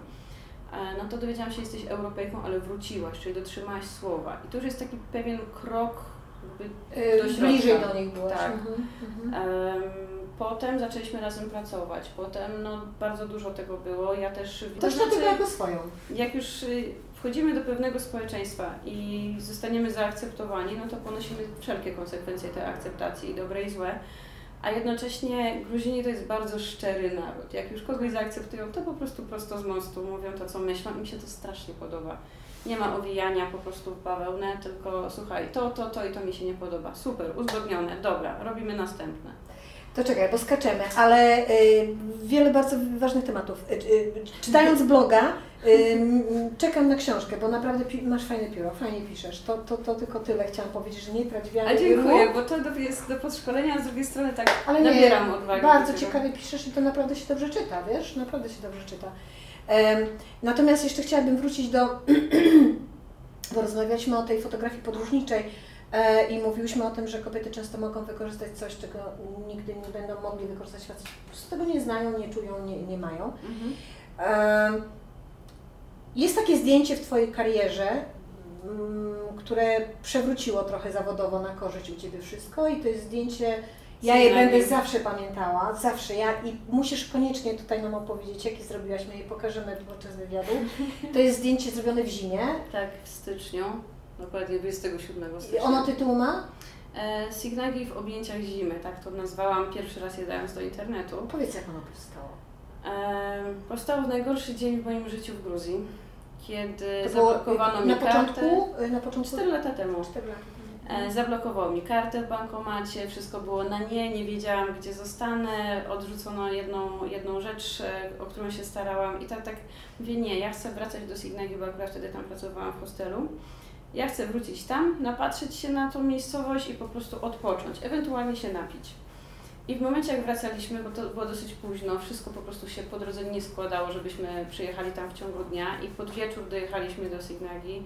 no to dowiedziałam się, że jesteś Europejką, ale wróciłaś, czyli dotrzymałaś słowa. I to już jest taki pewien krok jakby do środka. Bliżej do nich byłaś. Tak. Mhm, mhm. Potem zaczęliśmy razem pracować. Potem no, bardzo dużo tego było. Ja też... Też znaczy, jako swoją. Jak już y, wchodzimy do pewnego społeczeństwa i zostaniemy zaakceptowani, no to ponosimy wszelkie konsekwencje tej akceptacji, dobre i złe. A jednocześnie Gruzini to jest bardzo szczery naród. Jak już kogoś zaakceptują, to po prostu prosto z mostu mówią to, co myślą mi się to strasznie podoba. Nie ma owijania po prostu w bawełnę, tylko słuchaj, to, to, to i to mi się nie podoba. Super, uzgodnione, dobra, robimy następne. To czekaj, bo skaczemy, ale y, wiele bardzo ważnych tematów. Y, y, czytając bloga, y, czekam na książkę, bo naprawdę masz fajne pióro, fajnie piszesz. To, to, to tylko tyle chciałam powiedzieć, że nie wiary. A dziękuję, bo to do, jest do podszkolenia, a z drugiej strony tak Ale nie, nabieram odwagi. Bardzo ciekawie piszesz i to naprawdę się dobrze czyta, wiesz? Naprawdę się dobrze czyta. Natomiast jeszcze chciałabym wrócić do, bo rozmawialiśmy o tej fotografii podróżniczej i mówiłyśmy o tym, że kobiety często mogą wykorzystać coś, czego nigdy nie będą mogli wykorzystać. Po prostu tego nie znają, nie czują, nie, nie mają. Mhm. Jest takie zdjęcie w Twojej karierze, mm, które przewróciło trochę zawodowo na korzyść u Ciebie wszystko i to jest zdjęcie, ja je będę zawsze pamiętała, zawsze ja i musisz koniecznie tutaj nam opowiedzieć, jakie zrobiłaś, my je pokażemy podczas wywiadu. To jest zdjęcie zrobione w zimie. Tak, w styczniu, dokładnie 27 I stycznia. ono tytuł ma? E, Signagi w objęciach zimy, tak to nazwałam pierwszy raz je dając do internetu. Powiedz, jak ono powstało. E, powstało w najgorszy dzień w moim życiu w Gruzji, kiedy To zablokowano mi kartę. początku, na początku... 4 lata temu. Cztery lata. E, Zablokował mi kartę w bankomacie, wszystko było na nie, nie wiedziałam gdzie zostanę, odrzucono jedną, jedną rzecz, e, o którą się starałam i tak, tak mówię nie, ja chcę wracać do Signagi, bo akurat wtedy tam pracowałam w hostelu. Ja chcę wrócić tam, napatrzeć się na tą miejscowość i po prostu odpocząć, ewentualnie się napić. I w momencie jak wracaliśmy, bo to było dosyć późno, wszystko po prostu się po drodze nie składało, żebyśmy przyjechali tam w ciągu dnia i pod wieczór dojechaliśmy do Signagi.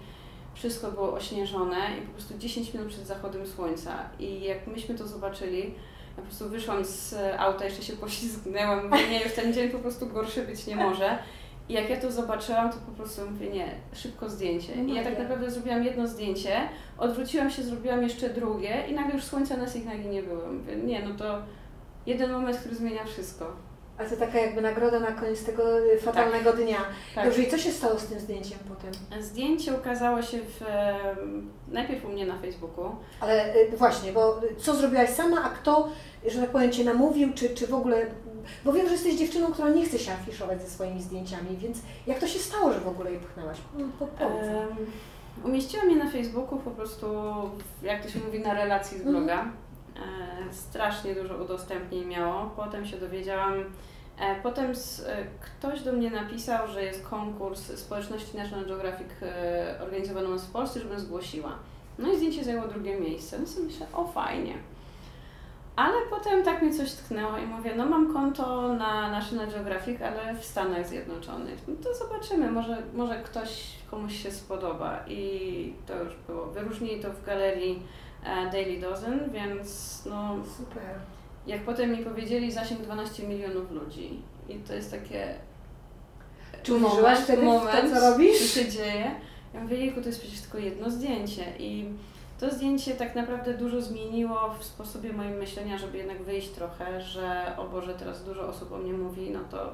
Wszystko było ośnieżone i po prostu 10 minut przed zachodem słońca. I jak myśmy to zobaczyli, ja po prostu wyszłam z auta, jeszcze się poślizgnęłam, mówię, nie, już ten dzień po prostu gorszy być nie może. I jak ja to zobaczyłam, to po prostu mówię, nie, szybko zdjęcie. I ja tak naprawdę zrobiłam jedno zdjęcie, odwróciłam się, zrobiłam jeszcze drugie i nagle już słońca na Signagi nie było. Mówię, nie, no to jeden moment, który zmienia wszystko. A to taka jakby nagroda na koniec tego y, fatalnego dnia. Tak. Dobrze, i co się stało z tym zdjęciem potem? Zdjęcie ukazało się w, najpierw u mnie na Facebooku. Ale y, właśnie, bo co zrobiłaś sama, a kto, że tak powiem, Cię namówił, czy, czy w ogóle... Bo wiem, że jesteś dziewczyną, która nie chce się afiszować ze swoimi zdjęciami, więc jak to się stało, że w ogóle je pchnęłaś? Po. Em, umieściłam je na Facebooku po prostu, jak to się mówi, na relacji z bloga. E, strasznie dużo udostępnień miało. Potem się dowiedziałam, e, potem z, e, ktoś do mnie napisał, że jest konkurs społeczności National Geographic e, organizowany u nas w Polsce, żebym zgłosiła. No i zdjęcie zajęło drugie miejsce. No sobie myślę, o fajnie. Ale potem tak mnie coś tknęło i mówię, no mam konto na National Geographic, ale w Stanach Zjednoczonych. No to zobaczymy, może, może ktoś komuś się spodoba. I to już było. Wyróżnili to w galerii e, Daily Dozen, więc no, Super. jak potem mi powiedzieli, zasięg 12 milionów ludzi. I to jest takie Czy wtedy w to, co robisz? co się dzieje. Ja mówię, jejku, to jest przecież tylko jedno zdjęcie. I to zdjęcie tak naprawdę dużo zmieniło w sposobie moim myślenia, żeby jednak wyjść trochę, że o Boże, teraz dużo osób o mnie mówi, no to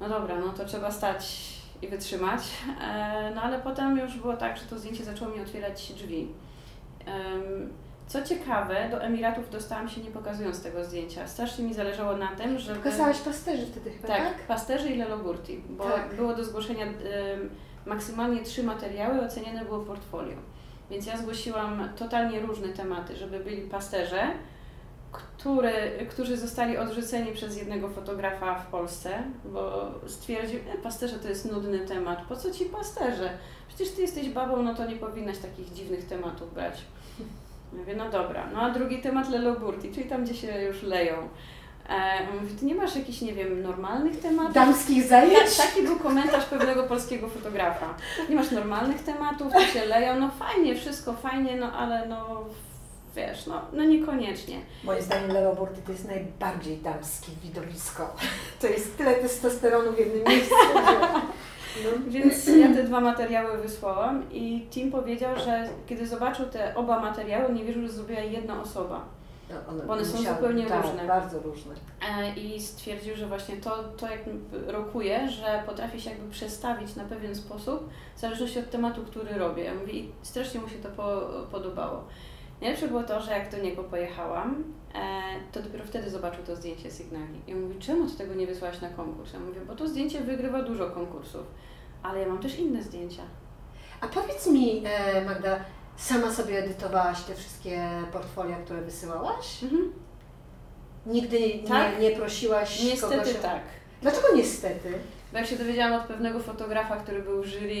no dobra, no to trzeba stać i wytrzymać. E, No ale potem już było tak, że to zdjęcie zaczęło mi otwierać drzwi. Co ciekawe, do Emiratów dostałam się nie pokazując tego zdjęcia. Strasznie mi zależało na tym, żeby... Pokazałaś pasterzy wtedy chyba, Tak, tak? pasterzy i Lelogurti, bo Tak. było do zgłoszenia maksymalnie trzy materiały, oceniane było portfolio. Więc ja zgłosiłam totalnie różne tematy, żeby byli pasterze, który, którzy zostali odrzuceni przez jednego fotografa w Polsce, bo stwierdził, e, pasterze to jest nudny temat, po co ci pasterze? Przecież ty jesteś babą, no to nie powinnaś takich dziwnych tematów brać. Ja Mówię, no dobra. No a drugi temat Leloburti, czyli tam, gdzie się już leją. E, mówię, ty nie masz jakichś, nie wiem, normalnych tematów? Damskich zajęć? Tak, taki był komentarz pewnego polskiego fotografa. Nie masz normalnych tematów, tu się leją, no fajnie, wszystko fajnie, no ale no wiesz, no, no niekoniecznie. Moim zdaniem Leroburty to jest najbardziej damskie widowisko. To jest tyle testosteronu w jednym miejscu. No. Więc ja te dwa materiały wysłałam i Tim powiedział, że kiedy zobaczył te oba materiały, nie wierzył, że zrobiła je jedna osoba. Bo one są musiały- zupełnie tak, różne. bardzo różne. E, I stwierdził, że właśnie to, to jak rokuje, że potrafi się jakby przestawić na pewien sposób, w zależności od tematu, który robię. Ja mówię, i strasznie mu się to po, podobało. Najlepsze było to, że jak do niego pojechałam, e, to dopiero wtedy zobaczył to zdjęcie Signali. I on mówi, czemu ty tego nie wysłałaś na konkurs? Ja mówię, bo to zdjęcie wygrywa dużo konkursów, ale ja mam też inne zdjęcia. A powiedz mi, e, Magda, sama sobie edytowałaś te wszystkie portfolia, które wysyłałaś? Mhm. Nigdy Tak? nie, nie prosiłaś Niestety kogoś... tak. Dlaczego niestety? Bo jak się dowiedziałam od pewnego fotografa, który był w jury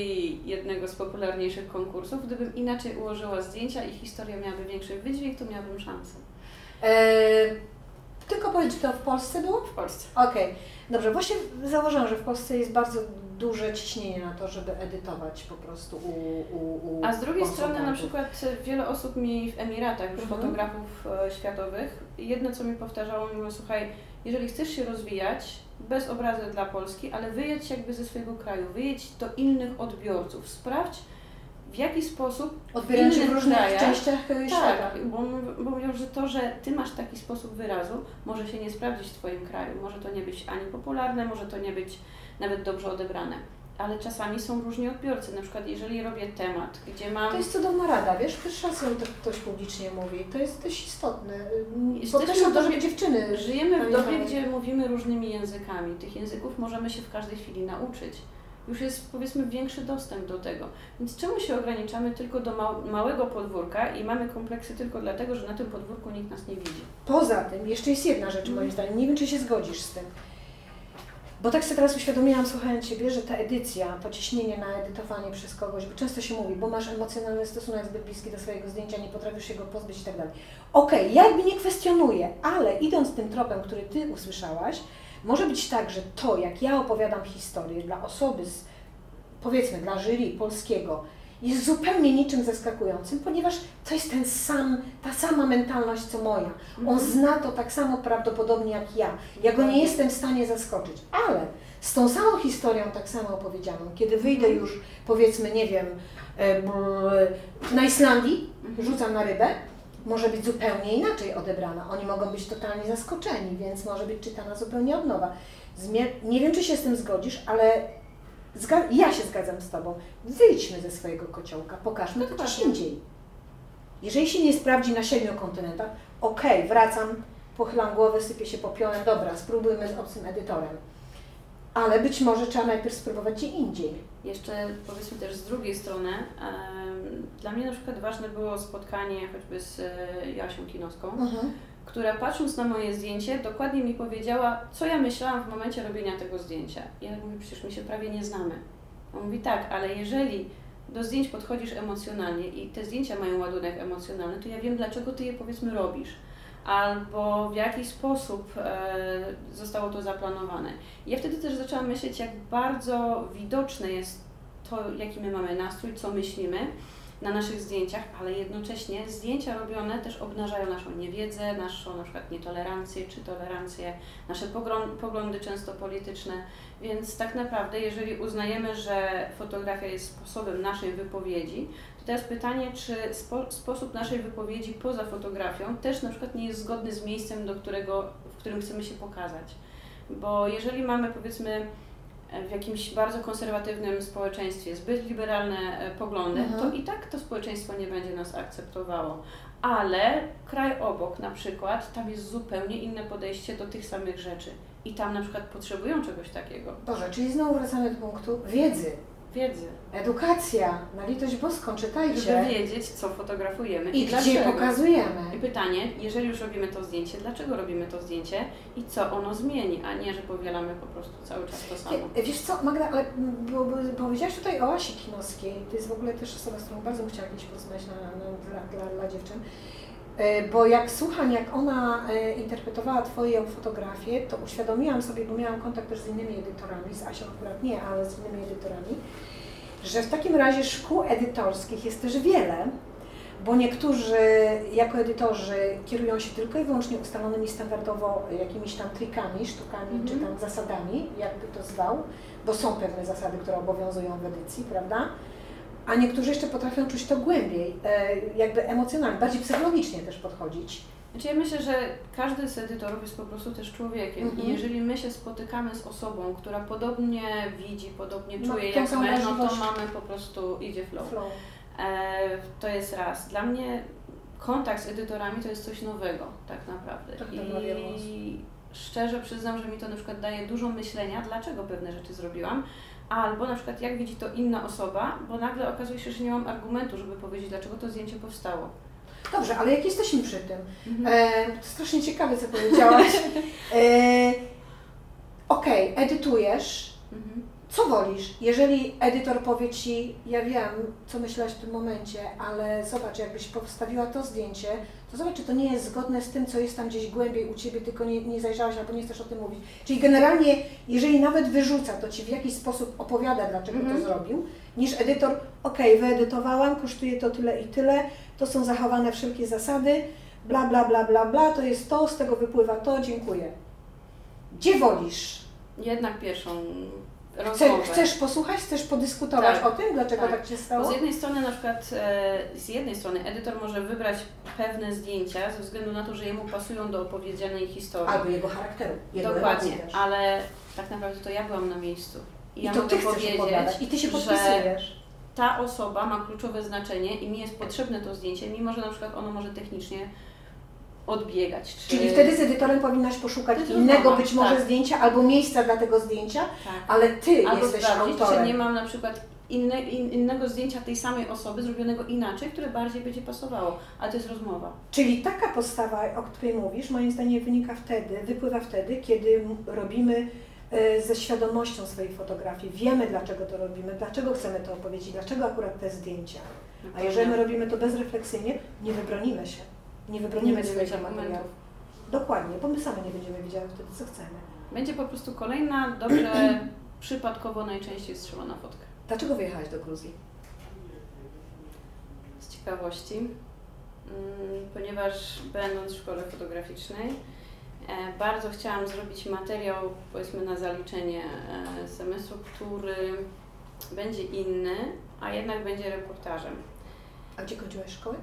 jednego z popularniejszych konkursów, gdybym inaczej ułożyła zdjęcia i historia miałaby większy wydźwięk, to miałabym szansę. E, tylko powiedz, czy to w Polsce było? W Polsce. Okej, dobrze. Właśnie zauważyłam, że w Polsce jest bardzo duże ciśnienie na to, żeby edytować po prostu u, u, u A z drugiej strony na przykład wiele osób mi w Emiratach, już Mhm. fotografów e, światowych, jedno co mi powtarzało, mówiło, słuchaj, jeżeli chcesz się rozwijać, bez obrazy dla Polski, ale wyjedź jakby ze swojego kraju, wyjedź do innych odbiorców, sprawdź w jaki sposób Odbierają się w różnych krajach. częściach e, świata. Tak, bo, bo mówią, że to, że Ty masz taki sposób wyrazu, może się nie sprawdzić w Twoim kraju. Może to nie być ani popularne, może to nie być nawet dobrze odebrane. Ale czasami są różni odbiorcy. Na przykład jeżeli robię temat, gdzie mam... To jest cudowna rada, wiesz, pierwszy raz ją tak ktoś publicznie mówi. To jest dość istotne. Bo Jesteśmy to, w dobie- dziewczyny... Żyjemy w dobie, gdzie mówimy różnymi językami. Tych języków możemy się w każdej chwili nauczyć. Już jest powiedzmy większy dostęp do tego. Więc czemu się ograniczamy tylko do mał- małego podwórka i mamy kompleksy tylko dlatego, że na tym podwórku nikt nas nie widzi? Poza tym, jeszcze jest jedna rzecz moim zdaniem, nie wiem czy się zgodzisz z tym. Bo tak sobie teraz uświadomiłam, słuchając Ciebie, że ta edycja, to ciśnienie na edytowanie przez kogoś, bo często się mówi, bo masz emocjonalny stosunek zbyt bliski do swojego zdjęcia, nie potrafisz się go pozbyć i tak dalej. Okej, ja jakby nie kwestionuję, ale idąc tym tropem, który Ty usłyszałaś, może być tak, że to, jak ja opowiadam historię dla osoby z, powiedzmy, dla jury polskiego, jest zupełnie niczym zaskakującym, ponieważ to jest ten sam, ta sama mentalność co moja. On zna to tak samo prawdopodobnie jak ja. Ja go nie jestem w stanie zaskoczyć, ale z tą samą historią tak samo opowiedzianą, kiedy wyjdę już, powiedzmy, nie wiem, na Islandii, rzucam na rybę, może być zupełnie inaczej odebrana. Oni mogą być totalnie zaskoczeni, więc może być czytana zupełnie od nowa. Nie wiem, czy się z tym zgodzisz, ale ja się zgadzam z Tobą. Wyjdźmy ze swojego kociołka, pokażmy to gdzieś indziej. Jeżeli się nie sprawdzi na siedmiu kontynentach, okej, wracam, pochylam głowę, sypię się popiołem, dobra, spróbujmy z obcym edytorem. Ale być może trzeba najpierw spróbować gdzie indziej. Jeszcze powiedzmy też z drugiej strony, em, dla mnie na przykład ważne było spotkanie choćby z e, Jasią Kinowską, która patrząc na moje zdjęcie dokładnie mi powiedziała, co ja myślałam w momencie robienia tego zdjęcia. Ja mówię, przecież my się prawie nie znamy. On mówi, tak, ale jeżeli do zdjęć podchodzisz emocjonalnie i te zdjęcia mają ładunek emocjonalny, to ja wiem, dlaczego Ty je powiedzmy robisz. Albo w jaki sposób e, zostało to zaplanowane. Ja wtedy też zaczęłam myśleć, jak bardzo widoczne jest to, jaki my mamy nastrój, co myślimy na naszych zdjęciach, ale jednocześnie zdjęcia robione też obnażają naszą niewiedzę, naszą na przykład nietolerancję czy tolerancję, nasze poglądy często polityczne. Więc tak naprawdę, jeżeli uznajemy, że fotografia jest sposobem naszej wypowiedzi, to teraz pytanie, czy spo- sposób naszej wypowiedzi poza fotografią też na przykład nie jest zgodny z miejscem, do którego, w którym chcemy się pokazać. Bo jeżeli mamy powiedzmy w jakimś bardzo konserwatywnym społeczeństwie zbyt liberalne e, poglądy, Mhm. to i tak to społeczeństwo nie będzie nas akceptowało. Ale kraj obok na przykład, tam jest zupełnie inne podejście do tych samych rzeczy. I tam na przykład potrzebują czegoś takiego. Boże, czyli znowu wracamy do punktu wiedzy. Wiedzy. Edukacja, na litość boską, czytajcie. Żeby wiedzieć, co fotografujemy I gdzie dlaczego. I pokazujemy. pytanie, jeżeli już robimy to zdjęcie, dlaczego robimy to zdjęcie i co ono zmieni, a nie, że powielamy po prostu cały czas to samo. Wiesz co, Magda, ale bo, bo, powiedziałaś tutaj o Asi Kinowskiej. To jest w ogóle też osoba, z którą bardzo bym chciała kiedyś porozmawiać na, na, dla, dla, dla dziewczyn. E, Bo jak słucham, jak ona e, interpretowała Twoją fotografię, to uświadomiłam sobie, bo miałam kontakt też z innymi edytorami, z Asią akurat nie, ale z innymi edytorami, że w takim razie szkół edytorskich jest też wiele, bo niektórzy jako edytorzy kierują się tylko i wyłącznie ustalonymi standardowo jakimiś tam trikami, sztukami Mhm. czy tam zasadami, jakby to zwał, bo są pewne zasady, które obowiązują w edycji, prawda? A niektórzy jeszcze potrafią czuć to głębiej, e, jakby emocjonalnie, bardziej psychologicznie też podchodzić. Znaczy ja myślę, że każdy z edytorów jest po prostu też człowiekiem Mhm. i jeżeli my się spotykamy z osobą, która podobnie widzi, podobnie czuje tą jak my, no to mamy po prostu idzie flow. Flow. E, to jest raz. Dla mnie kontakt z edytorami to jest coś nowego tak naprawdę. Tak, osób. I szczerze przyznam, że mi to na przykład daje dużo myślenia, dlaczego pewne rzeczy zrobiłam, albo na przykład jak widzi to inna osoba, bo nagle okazuje się, że nie mam argumentu, żeby powiedzieć, dlaczego to zdjęcie powstało. Dobrze, ale jak jesteśmy przy tym, Mhm. e, to strasznie ciekawe, co powiedziałaś. E, Okej, edytujesz. Mhm. Co wolisz? Jeżeli edytor powie Ci, ja wiem, co myślałaś w tym momencie, ale zobacz, jakbyś postawiła to zdjęcie, zobacz, czy to nie jest zgodne z tym, co jest tam gdzieś głębiej u Ciebie, tylko nie, nie zajrzałaś albo nie chcesz o tym mówić. Czyli generalnie, jeżeli nawet wyrzuca, to Ci w jakiś sposób opowiada, dlaczego Mhm. to zrobił, niż edytor, okej, wyedytowałam, kosztuje to tyle i tyle, to są zachowane wszelkie zasady, bla, bla, bla, bla, bla, to jest to, z tego wypływa to, dziękuję. Gdzie wolisz? Jednak pierwszą Chce, rozmowę. chcesz posłuchać, chcesz podyskutować Tak. o tym, dlaczego tak, Tak. się Bo stało? z jednej strony na przykład, e, z jednej strony edytor może wybrać pewne zdjęcia ze względu na to, że jemu pasują do opowiedzianej historii. Albo jego charakteru, jego Dokładnie, ale tak naprawdę to ja byłam na miejscu. I, I ja to mogę Ty chcesz powiedzieć, opowiadać i Ty się podpisujesz. ta osoba ma kluczowe znaczenie i mi jest potrzebne to zdjęcie, mimo że na przykład ono może technicznie odbiegać. Czy... Czyli wtedy z edytorem powinnaś poszukać jest innego być może tak. zdjęcia albo miejsca dla tego zdjęcia, Tak. ale Ty Albo jesteś sprawdzić, autorem. czy nie mam na przykład inne, in, innego zdjęcia tej samej osoby zrobionego inaczej, które bardziej będzie pasowało, ale to jest rozmowa. Czyli taka postawa, o której mówisz, moim zdaniem wynika wtedy, wypływa wtedy, kiedy robimy e, ze świadomością swojej fotografii. Wiemy, dlaczego to robimy, dlaczego chcemy to opowiedzieć, dlaczego akurat te zdjęcia. A jeżeli my robimy to bezrefleksyjnie, nie wybronimy się. Nie wybronimy materiału. argumentów. Dokładnie, bo my same nie będziemy wiedziały wtedy, co chcemy. Będzie po prostu kolejna, dobrze przypadkowo najczęściej strzelona fotka. Dlaczego wyjechałaś do Gruzji? Z ciekawości, mm, ponieważ będąc w szkole fotograficznej, e, bardzo chciałam zrobić materiał, powiedzmy na zaliczenie e, semestru, który będzie inny, a jednak będzie reportażem. A gdzie kończyłaś szkołę?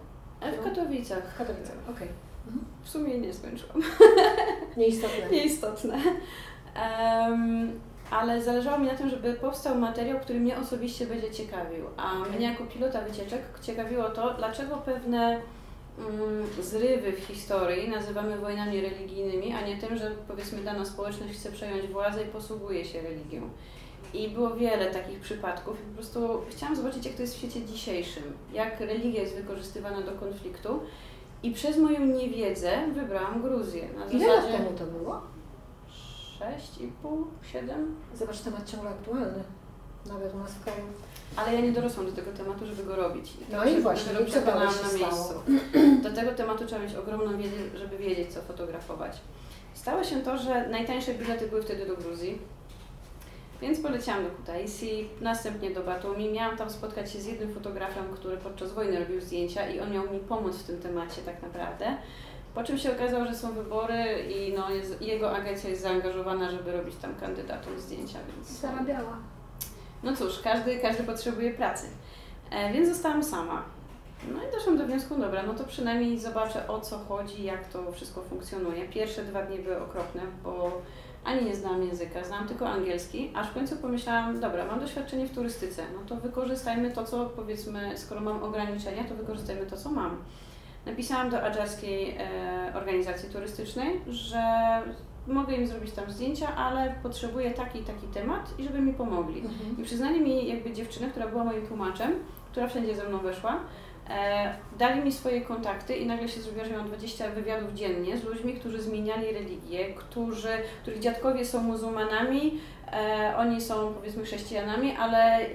E, W Katowicach. W Katowicach, okej. W sumie nie skończyłam. Nieistotne. Nieistotne. Em, ale zależało mi na tym, żeby powstał materiał, który mnie osobiście będzie ciekawił. A mnie jako pilota wycieczek ciekawiło to, dlaczego pewne mm, zrywy w historii nazywamy wojnami religijnymi, a nie tym, że powiedzmy dana społeczność chce przejąć władzę i posługuje się religią. I było wiele takich przypadków i po prostu chciałam zobaczyć, jak to jest w świecie dzisiejszym, jak religia jest wykorzystywana do konfliktu. I przez moją niewiedzę wybrałam Gruzję. Na Ile lat temu to było? 6,5, 7. Zobacz, temat ciągle aktualny. Nawet u nas w kraju. Ale ja nie dorosłam do tego tematu, żeby go robić. No tego i właśnie, i co na stało? miejscu. Do tego tematu trzeba mieć ogromną wiedzę, żeby wiedzieć, co fotografować. Stało się to, że najtańsze bilety były wtedy do Gruzji. Więc poleciałam do Kutaisi, następnie do Batumi. Miałam tam spotkać się z jednym fotografem, który podczas wojny robił zdjęcia i on miał mi pomóc w tym temacie tak naprawdę. Po czym się okazało, że są wybory i no, jest, jego agencja jest zaangażowana, żeby robić tam kandydatom zdjęcia, więc... Zarabiała. No cóż, każdy, każdy potrzebuje pracy. E, więc zostałam sama. No i doszłam do wniosku, dobra, no to przynajmniej zobaczę o co chodzi, jak to wszystko funkcjonuje. Pierwsze dwa dni były okropne, bo ani nie znałam języka, znałam tylko angielski, aż w końcu pomyślałam, dobra, mam doświadczenie w turystyce, no to wykorzystajmy to, co powiedzmy, skoro mam ograniczenia, to wykorzystajmy to, co mam. Napisałam do adżarskiej e, organizacji turystycznej, że mogę im zrobić tam zdjęcia, ale potrzebuję taki taki temat i żeby mi pomogli. Mhm. I przyznali mi jakby dziewczynę, która była moim tłumaczem, która wszędzie ze mną weszła, dali mi swoje kontakty i nagle się zrobiło, że mam 20 wywiadów dziennie z ludźmi, którzy zmieniali religię, którzy, których dziadkowie są muzułmanami, e, oni są powiedzmy chrześcijanami, ale e,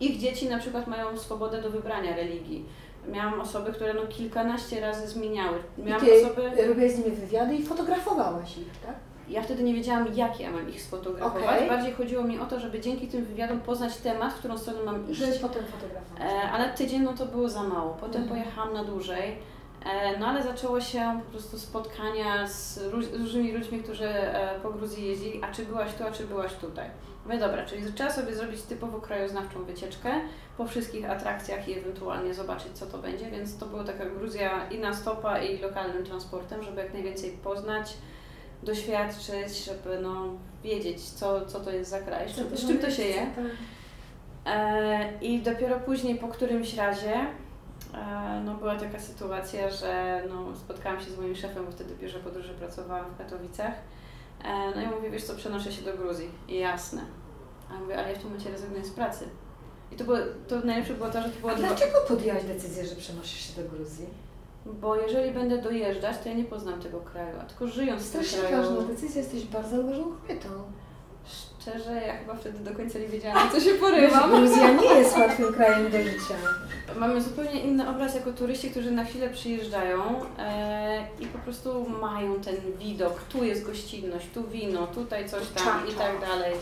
ich dzieci na przykład mają swobodę do wybrania religii. Miałam osoby, które no kilkanaście razy zmieniały. I Miałam ty osoby... robiłaś z nimi wywiady i fotografowałaś ich, tak? Ja wtedy nie wiedziałam, jak ja mam ich sfotografować. Okej. Bardziej chodziło mi o to, żeby dzięki tym wywiadom poznać temat, w którą stronę mam iść. Żeby potem fotografować. E, ale tydzień no to było za mało. Potem Mhm. pojechałam na dłużej. E, no ale zaczęło się po prostu spotkania z róż- różnymi ludźmi, którzy e, po Gruzji jeździli. A czy byłaś tu, a czy byłaś tutaj? Mówię, dobra, czyli trzeba sobie zrobić typowo krajoznawczą wycieczkę po wszystkich atrakcjach i ewentualnie zobaczyć, co to będzie. Więc to była taka Gruzja i na stopa, i lokalnym transportem, żeby jak najwięcej poznać, doświadczyć, żeby no, wiedzieć, co, co to jest za kraj, z czym, z czym to się je. I dopiero później po którymś razie e, no była taka sytuacja, że no, spotkałam się z moim szefem, bo wtedy w biurze podróży pracowałam w Katowicach. E, no i mówię, wiesz co, przenoszę się do Gruzji. I jasne. A ja mówię, ale ja w tym momencie rezygnuję z pracy. I to, było, to najlepsze było to, że to było A dlaczego podjęłaś decyzję, że przenosisz się do Gruzji? Bo jeżeli będę dojeżdżać, to ja nie poznam tego kraju, a tylko żyjąc w tym Strasznie kraju... ważna decyzja, jesteś bardzo odważną kobietą. Szczerze, ja chyba wtedy do końca nie wiedziałam, co się porywam. Gruzja nie jest łatwym krajem do życia. Mamy zupełnie inny obraz jako turyści, którzy na chwilę przyjeżdżają e, i po prostu mają ten widok. Tu jest gościnność, tu wino, tutaj coś tam i tak dalej.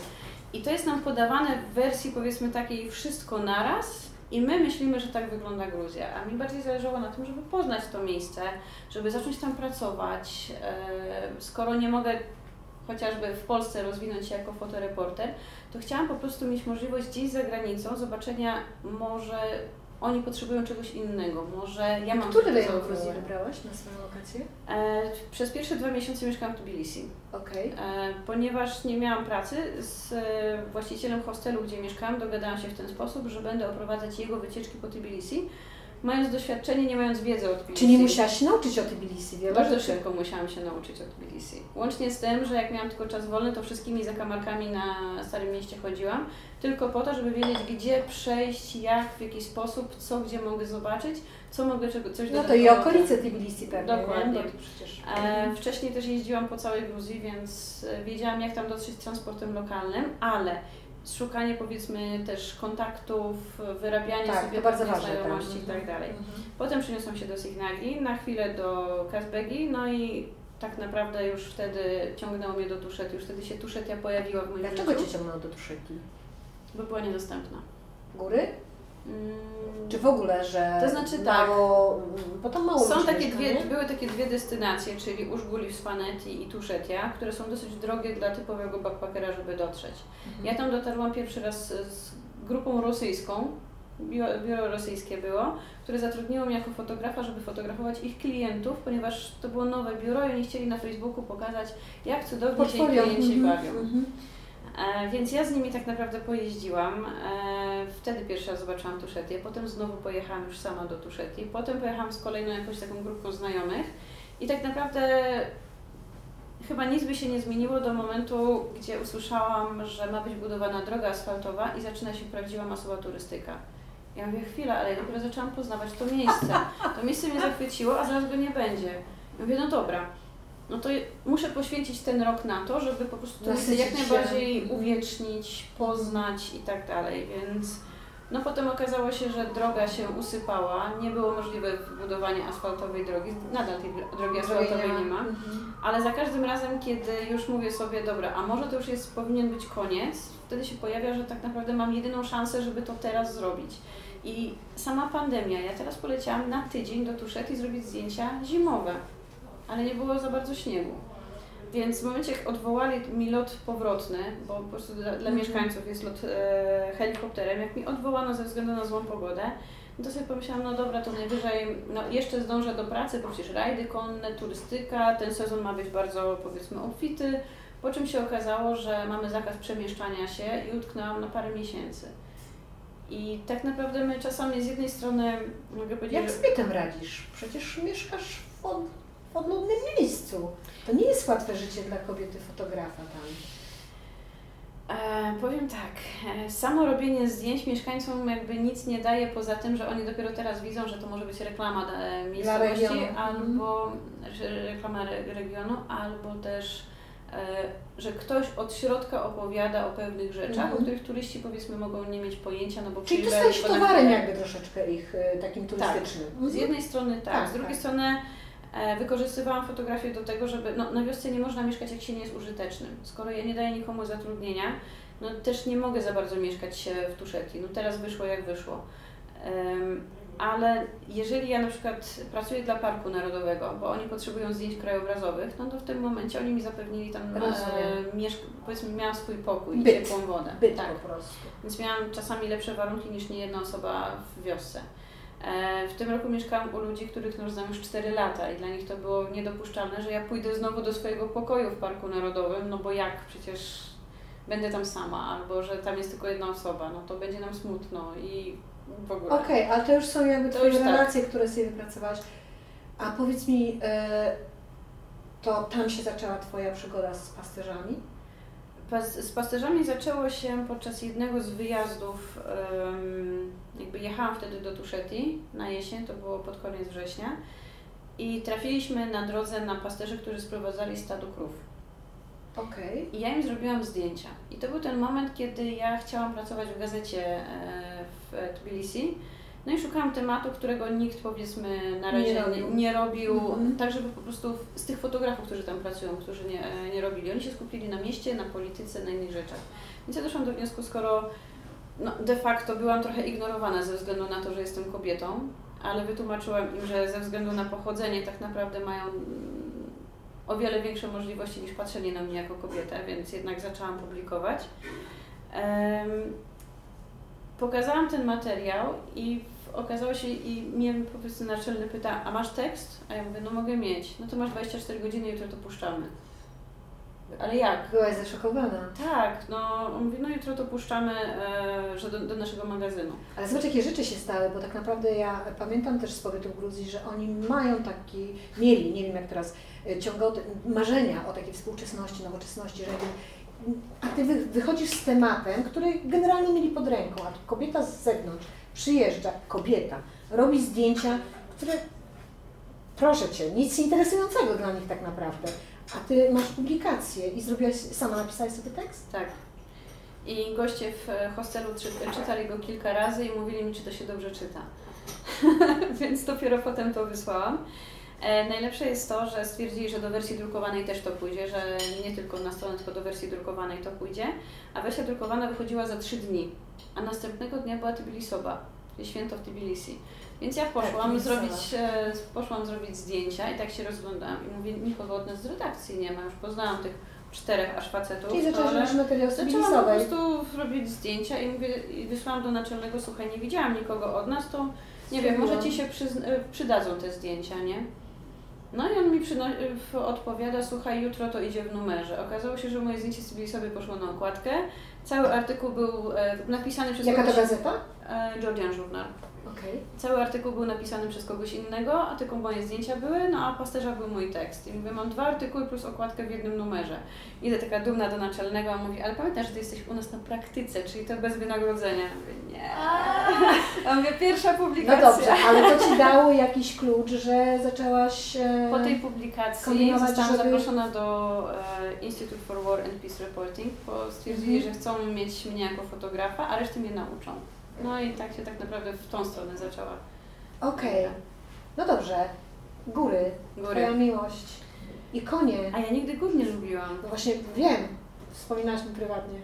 I to jest nam podawane w wersji powiedzmy takiej wszystko naraz i my myślimy, że tak wygląda Gruzja. A mi bardziej zależało na tym, żeby poznać to miejsce, żeby zacząć tam pracować. E, skoro nie mogę chociażby w Polsce rozwinąć się jako fotoreporter, to chciałam po prostu mieć możliwość gdzieś za granicą zobaczenia może oni potrzebują czegoś innego, może ja mam Który rejon Gruzji wybrałaś na swoją lokację? E, przez pierwsze dwa miesiące mieszkałam w Tbilisi, Okej. e, ponieważ nie miałam pracy z e, właścicielem hostelu, gdzie mieszkałam, dogadałam się w ten sposób, że będę oprowadzać jego wycieczki po Tbilisi, mając doświadczenie, nie mając wiedzy o Tbilisi. Czy nie musiałaś się nauczyć o Tbilisi? Wiele Bardzo rzeczy. szybko musiałam się nauczyć o Tbilisi. Łącznie z tym, że jak miałam tylko czas wolny, to wszystkimi zakamarkami na Starym Mieście chodziłam, tylko po to, żeby wiedzieć, gdzie przejść, jak, w jaki sposób, co, gdzie mogę zobaczyć, co mogę czego, coś No to i okolice Tbilisi pewnie, Dokładnie. Nie? Przecież... E, wcześniej też jeździłam po całej Gruzji, więc e, wiedziałam, jak tam dotrzeć transportem lokalnym, ale szukanie powiedzmy też kontaktów, wyrabianie tak, sobie to bardzo ważne. znajomości tak. i tak dalej. Mhm. Potem przeniosłam się do Signagi, na chwilę do Kazbegi, no i tak naprawdę już wtedy ciągnęło mnie do Tuszety. Już wtedy się Tuszetia pojawiła w moim Dlaczego życiu, Cię ciągnęło do Tuszeki? bo była niedostępna. Góry? Mm, Czy w ogóle, że To znaczy tak. mało, bo tam mało Są takie mieszka, dwie, nie? były takie dwie destynacje, czyli Użguli w Spaneti i Tuszetia, które są dosyć drogie dla typowego backpackera, żeby dotrzeć. Mhm. Ja tam dotarłam pierwszy raz z grupą rosyjską, biuro, biuro rosyjskie było, które zatrudniło mnie jako fotografa, żeby fotografować ich klientów, ponieważ to było nowe biuro i oni chcieli na Facebooku pokazać, jak cudownie się klienci Mhm, bawią. mhm. E, więc ja z nimi tak naprawdę pojeździłam. E, wtedy pierwszy raz zobaczyłam Tuszetię, potem znowu pojechałam już sama do Tuszetii, potem pojechałam z kolejną jakąś taką grupką znajomych i tak naprawdę chyba nic by się nie zmieniło do momentu, gdzie usłyszałam, że ma być budowana droga asfaltowa i zaczyna się prawdziwa masowa turystyka. Ja mówię, chwila, ale ja dopiero zaczęłam poznawać to miejsce. To miejsce mnie zachwyciło, a zaraz go nie będzie. Ja mówię, no dobra, no to muszę poświęcić ten rok na to, żeby po prostu to miejsce jak najbardziej Mhm. uwiecznić, poznać i tak dalej, więc no potem okazało się, że droga się usypała, nie było możliwe budowanie asfaltowej drogi, nadal tej drogi asfaltowej nie ma, Mhm. ale za każdym razem, kiedy już mówię sobie, dobra, a może to już jest, powinien być koniec, wtedy się pojawia, że tak naprawdę mam jedyną szansę, żeby to teraz zrobić. I sama pandemia, ja teraz poleciałam na tydzień do Tuszety i zrobić zdjęcia zimowe, ale nie było za bardzo śniegu. Więc w momencie, jak odwołali mi lot powrotny, bo po prostu dla, dla Mhm. mieszkańców jest lot e, helikopterem, jak mi odwołano ze względu na złą pogodę, to sobie pomyślałam, no dobra, to najwyżej, no jeszcze zdążę do pracy, bo przecież rajdy konne, turystyka, ten sezon ma być bardzo powiedzmy obfity, po czym się okazało, że mamy zakaz przemieszczania się i utknęłam na parę miesięcy. I tak naprawdę my czasami z jednej strony, mogę powiedzieć, Jak sobie tym radzisz? Przecież mieszkasz w odludnym miejscu. To nie jest łatwe życie dla kobiety fotografa tam. E, powiem tak, e, samo robienie zdjęć mieszkańcom jakby nic nie daje poza tym, że oni dopiero teraz widzą, że to może być reklama e, miejscowości albo że reklama re, regionu, albo też, e, że ktoś od środka opowiada o pewnych rzeczach, Mhm. o których turyści powiedzmy mogą nie mieć pojęcia, no bo Czyli ty stajesz towarem jakby troszeczkę ich takim turystycznym. Z jednej strony tak, Tak, z drugiej tak. strony wykorzystywałam fotografię do tego, żeby no, na wiosce nie można mieszkać jak się nie jest użytecznym. Skoro ja nie daję nikomu zatrudnienia, no też nie mogę za bardzo mieszkać e, w Tuszeti. No teraz wyszło jak wyszło. Ale jeżeli ja na przykład pracuję dla Parku Narodowego, bo oni potrzebują zdjęć krajobrazowych, no to w tym momencie oni mi zapewnili tam, e, mieszk- powiedzmy, miałam swój pokój i Byt. ciepłą wodę. Byt tak. po prostu. Więc miałam czasami lepsze warunki niż niejedna osoba w wiosce. E, W tym roku mieszkałam u ludzi, których no, znam już 4 lata i dla nich to było niedopuszczalne, że ja pójdę znowu do swojego pokoju w Parku Narodowym, no bo jak przecież będę tam sama, albo że tam jest tylko jedna osoba, no to będzie nam smutno i w ogóle. Okej, ale to już są jakby To Twoje tak. relacje, które sobie wypracowałaś. A powiedz mi, e, to tam się zaczęła Twoja przygoda z pasterzami? Z pasterzami zaczęło się podczas jednego z wyjazdów em, jechałam wtedy do Tuszeti na jesień, to było pod koniec września i trafiliśmy na drodze na pasterzy, którzy sprowadzali stado krów. Okej. I ja im zrobiłam zdjęcia. I to był ten moment, kiedy ja chciałam pracować w gazecie e, w Tbilisi. No i szukałam tematu, którego nikt powiedzmy na razie Nie robił. nie, robił Mhm. tak żeby po prostu z tych fotografów, którzy tam pracują, którzy nie, e, nie robili. Oni się skupili na mieście, na polityce, na innych rzeczach. Więc ja doszłam do wniosku, skoro no, de facto byłam trochę ignorowana ze względu na to, że jestem kobietą, ale wytłumaczyłam im, że ze względu na pochodzenie tak naprawdę mają mm, o wiele większe możliwości niż patrzenie na mnie jako kobietę, więc jednak zaczęłam publikować. Em, pokazałam ten materiał i okazało się, i mnie po prostu naczelny pyta, a masz tekst? A ja mówię, no mogę mieć. No to masz 24 godziny, jutro to puszczamy. Ale jak? Byłaś zaszokowana. Tak, no on mówi, no jutro to puszczamy, e, że do, do naszego magazynu. Ale zobacz, jakie rzeczy się stały, bo tak naprawdę ja pamiętam też z pobytu w Gruzji, że oni mają taki, mieli, nie wiem jak teraz, y, ciągoty, marzenia o takiej współczesności, nowoczesności, że a Ty wy, wychodzisz z tematem, który generalnie mieli pod ręką, a tu kobieta z zewnątrz przyjeżdża, kobieta, robi zdjęcia, które, proszę Cię, nic interesującego dla nich tak naprawdę, a Ty masz publikację i zrobiłaś, sama napisałeś sobie tekst? Tak. I goście w e, hostelu czy, czytali go kilka razy i mówili mi, czy to się dobrze czyta. Więc dopiero potem to wysłałam. E, najlepsze jest to, że stwierdzili, że do wersji drukowanej też to pójdzie, że nie tylko na stronę, tylko do wersji drukowanej to pójdzie. A wersja drukowana wychodziła za trzy dni, a następnego dnia była Tbilisoba, czyli święto w Tbilisi. Więc ja poszłam Tbilisowa. zrobić, e, poszłam zrobić zdjęcia i tak się rozglądałam i mówię, nikogo od nas z redakcji nie ma, już poznałam tych czterech aż facetów. Czyli zaczęłaś robić materiał z Zaczęłam po prostu robić zdjęcia i, mówię, i wysłałam do naczelnego, słuchaj, nie widziałam nikogo od nas, to nie wiem, może Ci się przyzn- y, przydadzą te zdjęcia, nie? No i on mi przyno- odpowiada, słuchaj, jutro to idzie w numerze. Okazało się, że moje zdjęcie z sobie poszło na okładkę. Cały artykuł był e, napisany przez Jaka to gazeta? E, Georgian Journal. Okej. Cały artykuł był napisany przez kogoś innego, a tylko moje zdjęcia były, no a pasterza był mój tekst. I mówię, mam dwa artykuły plus okładkę w jednym numerze. Idę taka dumna do naczelnego, a mówi, ale pamiętasz, że ty jesteś u nas na praktyce, czyli to bez wynagrodzenia. Ja mówię, nie. A mówię, pierwsza No publikacja. dobrze, ale to Ci dało jakiś klucz, że zaczęłaś... E, Po tej publikacji zostałam żeby- zaproszona do e, Institute for War and Peace Reporting, bo stwierdzili, Mhm. że chcą mieć mnie jako fotografa, a reszty mnie nauczą. No i tak się tak naprawdę w tą stronę zaczęła. Okej, no dobrze. Góry, Góry. Twoja miłość i konie. A ja nigdy gór nie lubiłam. No właśnie wiem, wspominałaś mi prywatnie.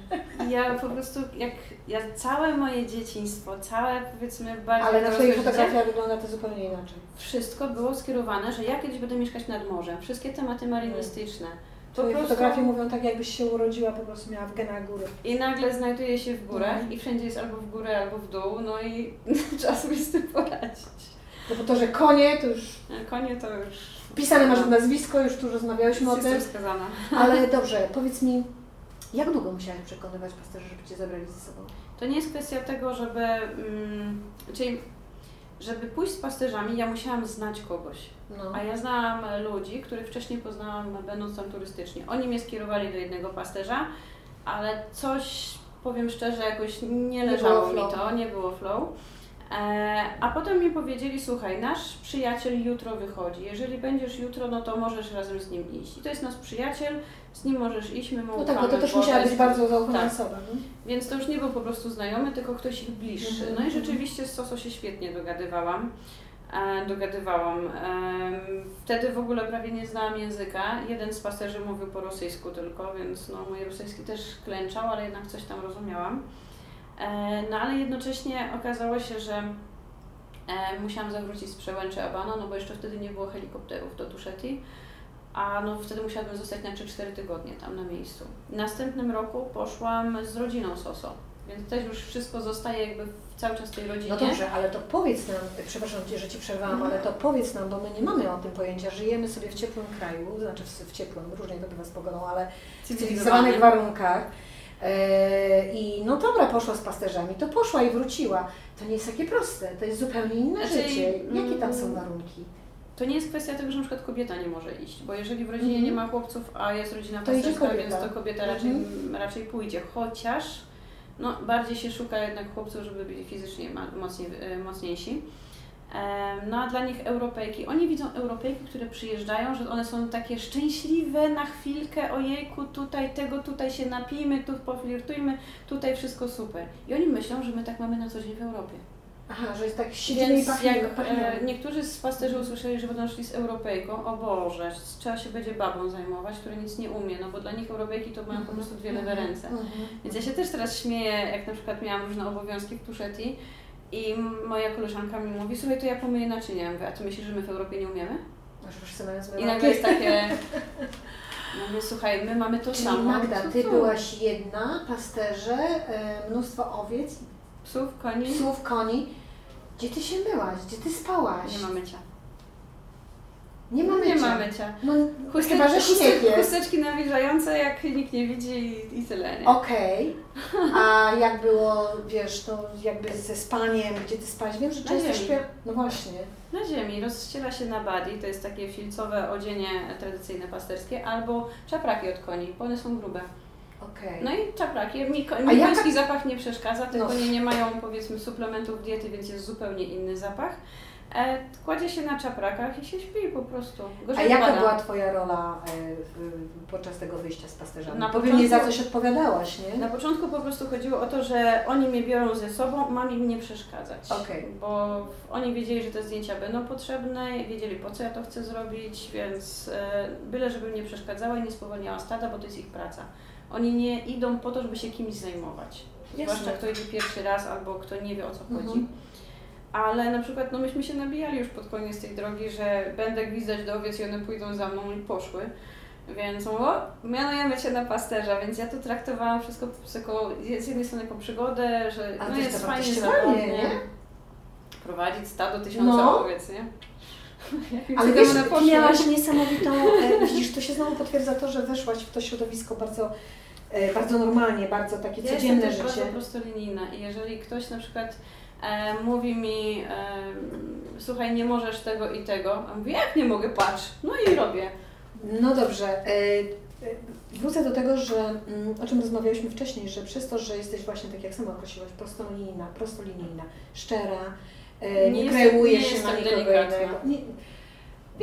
Ja po prostu, jak ja całe moje dzieciństwo, całe powiedzmy bardzo Ale na życie, fotografiach wygląda to zupełnie inaczej. wszystko było skierowane, że ja kiedyś będę mieszkać nad morzem. Wszystkie tematy marynistyczne. Po Twoje prostu- fotografie mówią tak, jakbyś się urodziła, po prostu miała w genach góry. I nagle znajduję się w górach Mhm. i wszędzie jest albo w górę, albo w dół, no i trzeba sobie z tym poradzić. No bo to, że konie, to już A Konie to już... pisane masz nazwisko, już tu rozmawiałyśmy o Jestem tym. skazana. Ale dobrze, powiedz mi, jak długo musiałaś przekonywać pasterzy, żeby Cię zabrali ze sobą? To nie jest kwestia tego, żeby... Mm, czyli, żeby pójść z pasterzami, ja musiałam znać kogoś. No. A ja znałam ludzi, których wcześniej poznałam będąc tam turystycznie. Oni mnie skierowali do jednego pasterza, ale coś, powiem szczerze, jakoś nie leżało było mi to, nie było flow. E, a potem mi powiedzieli, słuchaj, nasz przyjaciel jutro wychodzi. Jeżeli będziesz jutro, no to możesz razem z nim iść. I to jest nasz przyjaciel, z nim możesz iść, my mu No tak, bo to też musiała być bardzo zaufana tak. osoba. nie? więc to już nie był po prostu znajomy, tylko ktoś ich bliższy. Mhm, No i mhm. rzeczywiście z Soso się świetnie dogadywałam. E, dogadywałam. Em, wtedy w ogóle prawie nie znałam języka. Jeden z pasterzy mówił po rosyjsku tylko, więc no, mój rosyjski też klęczał, ale jednak coś tam rozumiałam. E, no ale jednocześnie okazało się, że e, musiałam zawrócić z przełęczy Abano, no bo jeszcze wtedy nie było helikopterów do Tuszeti. A no wtedy musiałabym zostać na 3-4 tygodnie tam na miejscu. W następnym roku poszłam z rodziną Soso, więc też już wszystko zostaje jakby w cały czas w tej rodzinie. No dobrze, ale to powiedz nam, przepraszam Cię, że Ci przerwałam, Mhm. ale to powiedz nam, bo my nie mamy o tym pojęcia, żyjemy sobie w ciepłym kraju, znaczy w, w ciepłym, różnie to bywa z pogodą, ale w cywilizowanych warunkach. Yy, I no dobra, poszła z pasterzami, to poszła i wróciła. To nie jest takie proste, to jest zupełnie inne Znaczy, życie. Jakie tam są mm, warunki? To nie jest kwestia tego, że na przykład kobieta nie może iść, bo jeżeli w rodzinie Mhm. nie ma chłopców, a jest rodzina pasterska, więc to kobieta raczej, Mhm. raczej pójdzie. Chociaż no, bardziej się szuka jednak chłopców, żeby byli fizycznie mocniej, mocniejsi. No a dla nich Europejki, oni widzą Europejki, które przyjeżdżają, że one są takie szczęśliwe na chwilkę, ojejku, tutaj tego, tutaj się napijmy, tu poflirtujmy, tutaj wszystko super. I oni myślą, że my tak mamy na co dzień w Europie. Aha, że jest tak siedzimy i Więc pachniemy. jak e, pachniemy. niektórzy z pasterzy usłyszeli, że będą szli z Europejką, o Boże, trzeba się będzie babą zajmować, która nic nie umie, no bo dla nich Europejki to mają po prostu dwie lewe ręce. Mhm. Więc ja się też teraz śmieję, jak na przykład miałam różne obowiązki w Tuszeti i moja koleżanka mi mówi, słuchaj, to ja pomyję naczynia. Ja mówię, a ty myślisz, że my w Europie nie umiemy? I nagle jest takie, mówię, słuchaj, my mamy to Czyli samo. Magda, ty byłaś jedna, pasterze, e, mnóstwo owiec, Psów, koni, psów, koni. Gdzie ty się myłaś? Gdzie ty spałaś? nie ma mycia. Nie ma mycia. Nie ma mycia. No, Chusteczki, chyba, że śnieg chusteczki, jest. chusteczki nawilżające, jak nikt nie widzi i, i tyle, nie? Okej, a jak było, wiesz, no jakby ze spaniem, gdzie ty spać? Wiem, że Na często ziemi. śpię... No właśnie. Na ziemi rozściela się na badi, to jest takie filcowe odzienie tradycyjne pasterskie, albo czapraki od koni, bo one są grube. Okej. No i czapraki, mi, ko- A mi jaka- koński zapach nie przeszkadza, te No. konie nie mają powiedzmy suplementów diety, więc jest zupełnie inny zapach. E, kładzie się na czaprakach i się śpi po prostu. A Gorzej jaka pada. była Twoja rola e, podczas tego wyjścia z pasterzami? Na Bo pewnie za początku- coś odpowiadałaś, nie? Na początku po prostu chodziło o to, że oni mnie biorą ze sobą, mam im nie przeszkadzać. Okej. Bo oni wiedzieli, że te zdjęcia będą potrzebne, wiedzieli po co ja to chcę zrobić, więc e, byle żebym nie przeszkadzała i nie spowalniała stada, bo to jest ich praca. Oni nie idą po to, żeby się kimś zajmować. Jasne. Zwłaszcza kto idzie pierwszy raz albo kto nie wie o co chodzi. Mhm. Ale na przykład no myśmy się nabijali już pod koniec tej drogi, że będę gwizdać do owiec i one pójdą za mną i poszły. Więc o, mianujemy Cię na pasterza, więc ja to traktowałam wszystko jako, z jednej strony jako przygodę, że no jest fajnie, zabawnie. nie? Prowadzić stado tysiąca No. owiec, nie? Ale wiesz, miałaś niesamowitą, e, widzisz, to się znowu potwierdza to, że weszłaś w to środowisko bardzo, e, bardzo normalnie, bardzo takie Ja codzienne jestem też życie. bardzo prostolinijna i jeżeli ktoś na przykład e, mówi mi, e, słuchaj, nie możesz tego i tego, a mówię, jak nie mogę, patrz, no i robię. No dobrze. e, e, Wrócę do tego, że mm, o czym rozmawialiśmy wcześniej, że przez to, że jesteś właśnie tak jak sama określiłaś, prostolinijna, prostolinijna, szczera, nie, Nie kreujesz jestem- się na nie nikogo innego. Nie,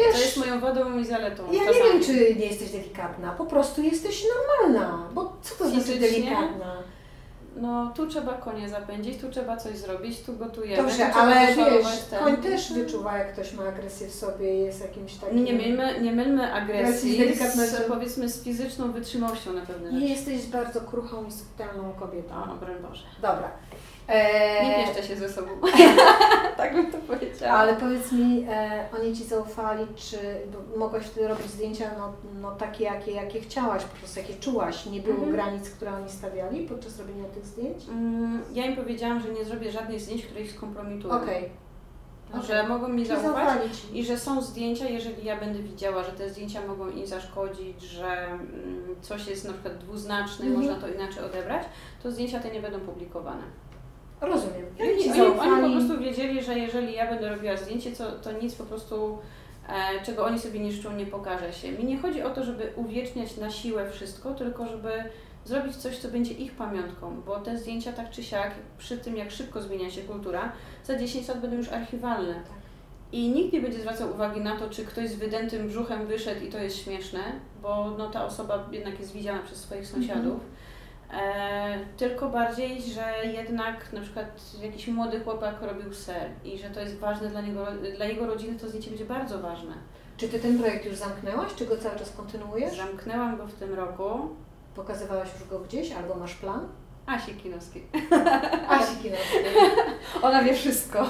to jest wiesz, moją wadą i zaletą. ja nie czasami. wiem, czy nie jesteś delikatna, po prostu jesteś normalna, bo co to znaczy delikatna? No, tu trzeba konie zapędzić, tu trzeba coś zrobić, tu gotujemy. Dobrze, tu ale wiesz, ten. koń też wyczuwa, jak ktoś ma agresję w sobie, jest jakimś takim... Nie mylmy, nie mylmy agresji z powiedzmy z fizyczną wytrzymałością na pewne Nie jesteś bardzo kruchą i subtelną kobietą. O, broń Boże. Dobra. Eee, Nie pieszczę się ze sobą. tak bym to powiedziała. Ale powiedz mi, e, oni Ci zaufali, czy mogłaś wtedy robić zdjęcia no, no takie, jakie, jakie chciałaś, po prostu jakie czułaś? Nie było Mhm. granic, które oni stawiali podczas robienia tych zdjęć? Mm, Ja im powiedziałam, że nie zrobię żadnych zdjęć, które ich skompromitują. Okej. Że okej. mogą mi Czyli zaufać i że są zdjęcia, jeżeli ja będę widziała, że te zdjęcia mogą im zaszkodzić, że mm, coś jest na przykład dwuznaczne, Mhm. można to inaczej odebrać, to zdjęcia te nie będą publikowane. Rozumiem. I Oni Oni, po prostu wiedzieli, że jeżeli ja będę robiła zdjęcie, to, to nic po prostu, e, czego oni sobie nie życzą, nie pokaże się. Mi nie chodzi o to, żeby uwieczniać na siłę wszystko, tylko żeby zrobić coś, co będzie ich pamiątką, bo te zdjęcia tak czy siak, przy tym jak szybko zmienia się kultura, za 10 lat będą już archiwalne. I nikt nie będzie zwracał uwagi na to, czy ktoś z wydętym brzuchem wyszedł i to jest śmieszne, bo no, ta osoba jednak jest widziana przez swoich sąsiadów. E, tylko bardziej, że jednak na przykład jakiś młody chłopak robił ser i że to jest ważne dla niego, dla jego rodziny, to zdjęcie będzie bardzo ważne. Czy Ty ten projekt już zamknęłaś, czy go cały czas kontynuujesz? Zamknęłam go w tym roku. Pokazywałaś już go gdzieś, albo masz plan? Asi Kinowskiej. Asi Kinowskiej. Ona wie wszystko.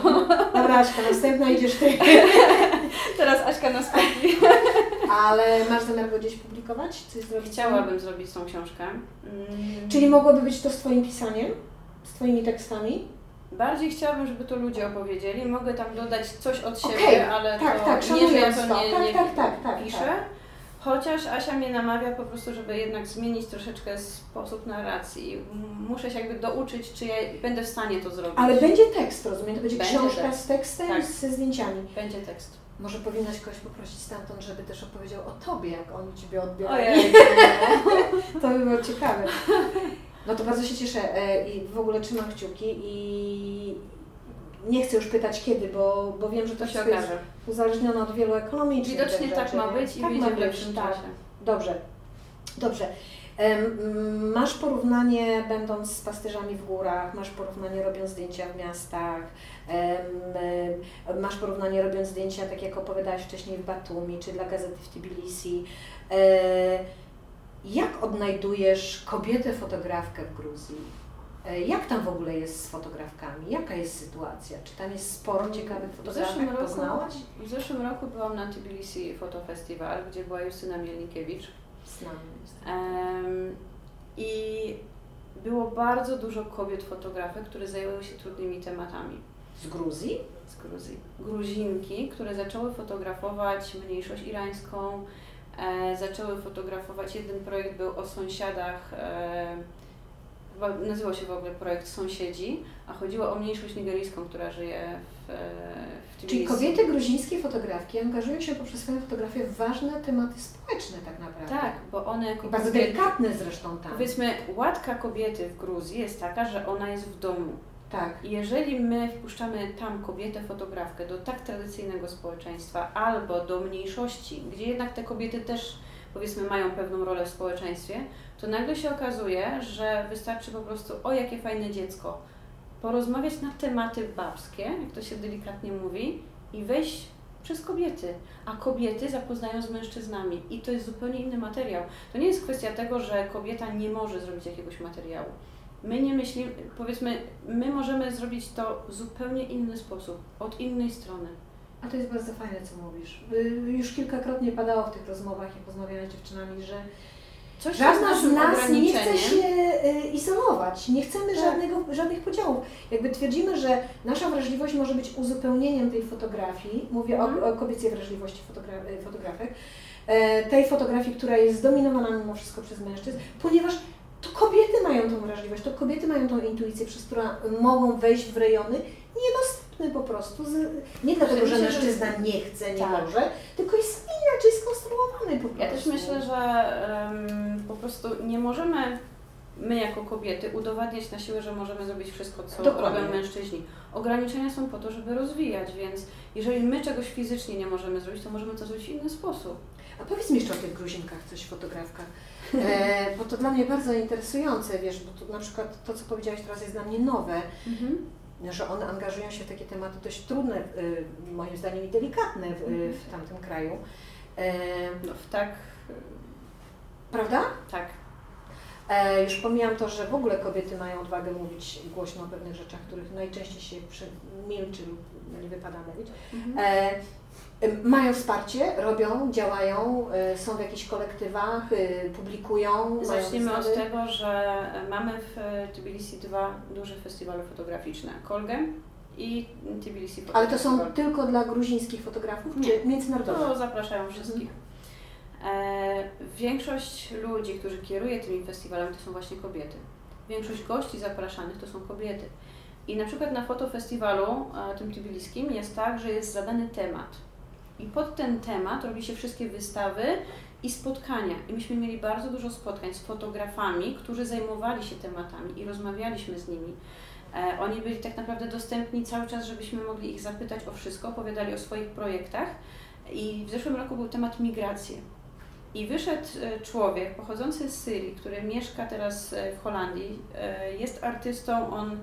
Dobra, Aśka, następna idziesz Ty. Teraz Aśka nas powie. Ale masz zamiar go gdzieś publikować? Coś zrobić? Chciałabym zrobić tą książkę. Mm, Czyli mogłoby być to z Twoim pisaniem? Z Twoimi tekstami? Bardziej chciałabym, żeby to ludzie opowiedzieli. Mogę tam dodać coś od siebie, Okej, ale Tak, to tak, nie, że ja to. nie, Tak, nie tak, tak, tak. piszę. tak. Chociaż Asia mnie namawia po prostu, żeby jednak zmienić troszeczkę sposób narracji. Muszę się jakby douczyć, czy ja będę w stanie to zrobić. Ale będzie tekst, rozumiem? To będzie, Będzie książka tekst. z tekstem, Tak. ze zdjęciami. Będzie tekst. Może powinnaś kogoś poprosić stamtąd, żeby też opowiedział o Tobie, jak oni Ciebie odbierają. To by było ciekawe. No to bardzo się cieszę e, i w ogóle trzymam kciuki i nie chcę już pytać kiedy, bo, bo wiem, że to To się wszystko jest okaże. uzależnione od wielu ekonomicznych Widocznie rzeczy, tak ma nie? być i tak ma w być, lepszym tak. czasie. Dobrze, dobrze. Masz porównanie będąc z pastyżami w górach, masz porównanie robiąc zdjęcia w miastach, masz porównanie robiąc zdjęcia, tak jak opowiadałaś wcześniej w Batumi, czy dla gazety w Tbilisi. E, Jak odnajdujesz kobietę fotografkę w Gruzji? E, Jak tam w ogóle jest z fotografkami? Jaka jest sytuacja? Czy tam jest sporo ciekawych fotografek? roku, Poznałaś? w zeszłym roku byłam na Tbilisi Photo Festival, gdzie była Justyna Mielnikiewicz. Znam. Em, I było bardzo dużo kobiet fotografek, które zajęły się trudnymi tematami Z Gruzji? z Gruzji. Gruzinki, które zaczęły fotografować mniejszość irańską, e, zaczęły fotografować, jeden projekt był o sąsiadach, e, nazywał się w ogóle projekt Sąsiedzi, a chodziło o mniejszość nigeryjską, która żyje w, e, w Czyli Tbilisi. kobiety gruzińskie fotografki angażują się poprzez swoją fotografię w ważne tematy społeczne tak naprawdę. Tak, bo one jako bardzo kobiety, delikatne zresztą tam. Powiedzmy, łatka kobiety w Gruzji jest taka, że ona jest w domu. Tak. I jeżeli my wpuszczamy tam kobietę fotografkę do tak tradycyjnego społeczeństwa albo do mniejszości, gdzie jednak te kobiety też powiedzmy mają pewną rolę w społeczeństwie, to nagle się okazuje, że wystarczy po prostu o jakie fajne dziecko, porozmawiać na tematy babskie, jak to się delikatnie mówi, i wejść przez kobiety, a kobiety zapoznają z mężczyznami i to jest zupełnie inny materiał. To nie jest kwestia tego, że kobieta nie może zrobić jakiegoś materiału. My nie myślimy, powiedzmy, my możemy zrobić to w zupełnie inny sposób, od innej strony. A to jest bardzo fajne, co mówisz. Już kilkakrotnie padało w tych rozmowach, jak rozmawiałam z dziewczynami, że Coś żadna z nas nie chce się y, izolować. Nie chcemy Tak. żadnego, żadnych podziałów. Jakby twierdzimy, że nasza wrażliwość może być uzupełnieniem tej fotografii. Mówię Mhm. o, o kobiecej wrażliwości fotogra- y, fotografek. E, tej fotografii, która jest zdominowana mimo wszystko przez mężczyzn, ponieważ to kobiety mają tą wrażliwość, to kobiety mają tą intuicję, przez którą mogą wejść w rejony niedostępne po prostu. Z, nie dlatego, że mężczyzna nie chce, nie Tak. może, tylko jest inaczej skonstruowany po prostu. Ja też myślę, że em, po prostu nie możemy my jako kobiety udowadniać na siłę, że możemy zrobić wszystko, co Dokładnie. robią mężczyźni. Ograniczenia są po to, żeby rozwijać, więc jeżeli my czegoś fizycznie nie możemy zrobić, to możemy to zrobić w inny sposób. A powiedz mi jeszcze o tych gruzinkach coś, fotografkach. E, bo to dla mnie bardzo interesujące, wiesz, bo to na przykład to, co powiedziałaś teraz jest dla mnie nowe, że one angażują się w takie tematy dość trudne, y, moim zdaniem i delikatne w, y, w tamtym kraju. E, No, w tak, prawda? tak. E, już pomijam to, że w ogóle kobiety mają odwagę mówić głośno o pewnych rzeczach, których najczęściej się milczy lub nie wypada mówić. E, e, mają wsparcie, robią, działają, e, są w jakichś kolektywach, e, publikują. Zacznijmy od tego, że mamy w Tbilisi dwa duże festiwale fotograficzne. Kolgę i Tbilisi Photo Ale to są Festival. tylko dla gruzińskich fotografów, Nie. czy międzynarodowe? To zapraszają wszystkich. E, większość ludzi, którzy kieruje tymi festiwalami, to są właśnie kobiety. Większość gości zapraszanych to są kobiety. I na przykład na fotofestiwalu e, tym tbiliskim jest tak, że jest zadany temat. I pod ten temat robi się wszystkie wystawy i spotkania. I myśmy mieli bardzo dużo spotkań z fotografami, którzy zajmowali się tematami i rozmawialiśmy z nimi. E, oni byli tak naprawdę dostępni cały czas, żebyśmy mogli ich zapytać o wszystko, opowiadali o swoich projektach. I w zeszłym roku był temat migracji. I wyszedł e, człowiek pochodzący z Syrii, który mieszka teraz e, w Holandii. Jest artystą, on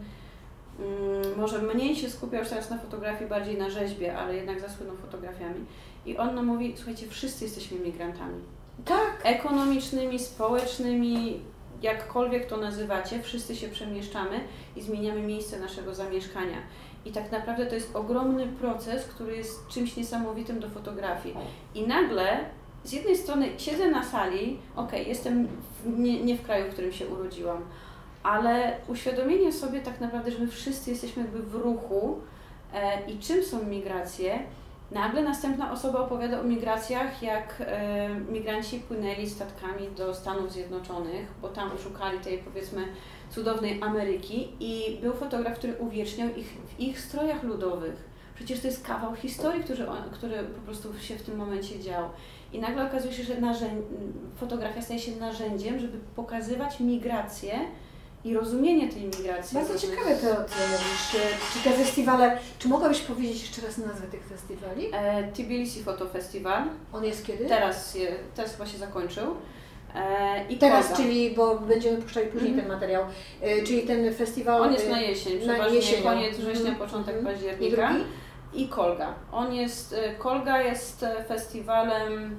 może mniej się skupia już teraz na fotografii, bardziej na rzeźbie, ale jednak zasłynął fotografiami. I on mówi, słuchajcie, wszyscy jesteśmy migrantami. Tak. Ekonomicznymi, społecznymi, jakkolwiek to nazywacie, wszyscy się przemieszczamy i zmieniamy miejsce naszego zamieszkania. I tak naprawdę to jest ogromny proces, który jest czymś niesamowitym do fotografii. I nagle z jednej strony siedzę na sali, okej, jestem w, nie, nie w kraju, w którym się urodziłam, ale uświadomienie sobie tak naprawdę, że my wszyscy jesteśmy jakby w ruchu e, i czym są migracje, nagle następna osoba opowiada o migracjach, jak e, migranci płynęli statkami do Stanów Zjednoczonych, bo tam szukali tej powiedzmy cudownej Ameryki i był fotograf, który uwieczniał ich w ich strojach ludowych. Przecież to jest kawał historii, który, który po prostu się w tym momencie dział. I nagle okazuje się, że fotografia staje się narzędziem, żeby pokazywać migrację i rozumienie tej migracji. Bardzo ciekawe to, co mówisz. Czy te festiwale, czy mogłabyś powiedzieć jeszcze raz nazwę tych festiwali? E, Tbilisi Photo Festival. On jest kiedy? Teraz, je, teraz chyba się zakończył. E, I Teraz, Koza. czyli, bo będziemy puszczali później Mhm. ten materiał, y, czyli ten festiwal... On jest y, na jesień, na jesienią. koniec września, Mhm. początek Mhm. I października. drugi? I Kolga. On jest, e, Kolga jest e, festiwalem,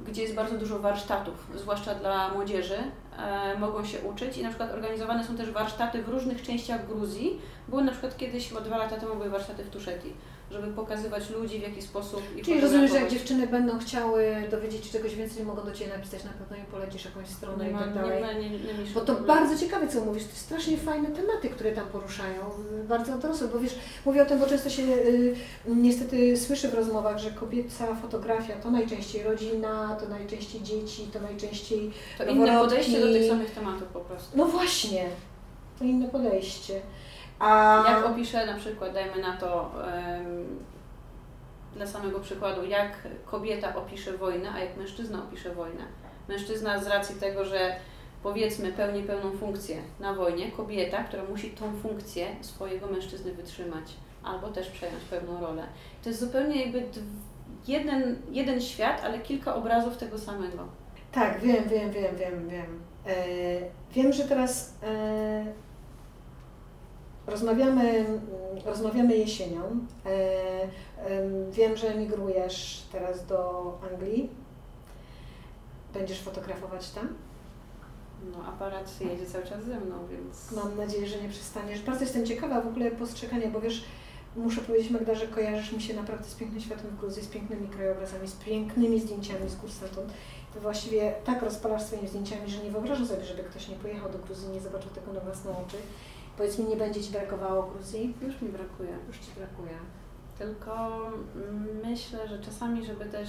gdzie jest bardzo dużo warsztatów, zwłaszcza dla młodzieży. E, mogą się uczyć i na przykład organizowane są też warsztaty w różnych częściach Gruzji. Były na przykład kiedyś, chyba dwa lata temu były warsztaty w Tuszeti, żeby pokazywać ludzi w jaki sposób ich Czyli rozumiem, że jak dziewczyny będą chciały dowiedzieć się czegoś więcej, mogą do Ciebie napisać, na pewno im polecisz jakąś stronę nie i tak nie, dalej. ma, nie, nie, nie Bo to bardzo ciekawe, co mówisz, to jest strasznie fajne tematy, które tam poruszają, bardzo dorosłe, bo wiesz, mówię o tym, bo często się y, niestety słyszy w rozmowach, że kobieca fotografia to najczęściej rodzina, to najczęściej dzieci, to najczęściej... To inne podejście do tych samych tematów po prostu. No właśnie, to inne podejście. A Jak opiszę na przykład, dajmy na to em, dla samego przykładu, jak kobieta opisze wojnę, a jak mężczyzna opisze wojnę. Mężczyzna z racji tego, że powiedzmy pełni pełną funkcję na wojnie, kobieta, która musi tą funkcję swojego mężczyzny wytrzymać albo też przejąć pewną rolę. To jest zupełnie jakby jeden, jeden świat, ale kilka obrazów tego samego. Tak, wiem, wiem, wiem, wiem, wiem. E, wiem, że teraz e, rozmawiamy, rozmawiamy jesienią. E, em, wiem, że emigrujesz teraz do Anglii. Będziesz fotografować tam? No, aparat jedzie cały czas ze mną, więc... Mam nadzieję, że nie przestaniesz. Bardzo jestem ciekawa w ogóle postrzegania, bo wiesz, muszę powiedzieć Magda, że kojarzysz mi się naprawdę z pięknym światem w Gruzji, z pięknymi krajobrazami, z pięknymi zdjęciami z gór stamtąd. Ty właściwie tak rozpalasz swoimi zdjęciami, że nie wyobrażam sobie, żeby ktoś nie pojechał do Gruzji, nie zobaczył tego na własne oczy. Powiedz mi, nie będzie Ci brakowało Gruzji? Już mi brakuje. Już Ci brakuje. Tylko mm, myślę, że czasami, żeby też.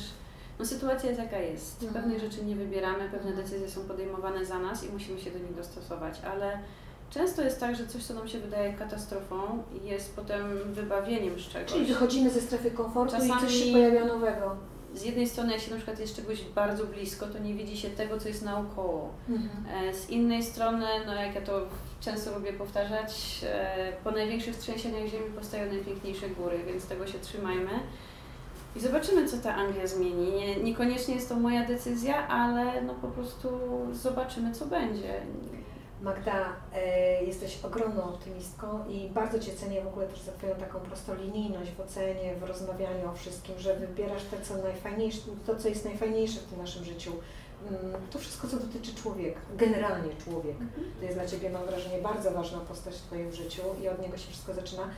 No sytuacja jest jaka jest. Mhm. Pewnych rzeczy nie wybieramy, pewne decyzje są podejmowane za nas i musimy się do nich dostosować, ale często jest tak, że coś, co nam się wydaje katastrofą, jest potem wybawieniem z czegoś. Czyli wychodzimy ze strefy komfortu i coś Czasami- się pojawia nowego. Z jednej strony, jak się na przykład jest czegoś bardzo blisko, to nie widzi się tego, co jest naokoło. E, Z innej strony, no jak ja to często lubię powtarzać, e, po największych trzęsieniach ziemi powstają najpiękniejsze góry, więc tego się trzymajmy. I zobaczymy, co ta Anglia zmieni. Nie, niekoniecznie jest to moja decyzja, ale no po prostu zobaczymy, co będzie. Magda, e, jesteś ogromną optymistką i bardzo Cię cenię w ogóle też za Twoją taką prostolinijność w ocenie, w rozmawianiu o wszystkim, że wybierasz to, co najfajniejsze, to, co jest najfajniejsze w tym naszym życiu. Mm, To wszystko, co dotyczy człowieka, generalnie człowiek. To jest dla Ciebie, mam wrażenie, bardzo ważna postać w Twoim życiu i od niego się wszystko zaczyna.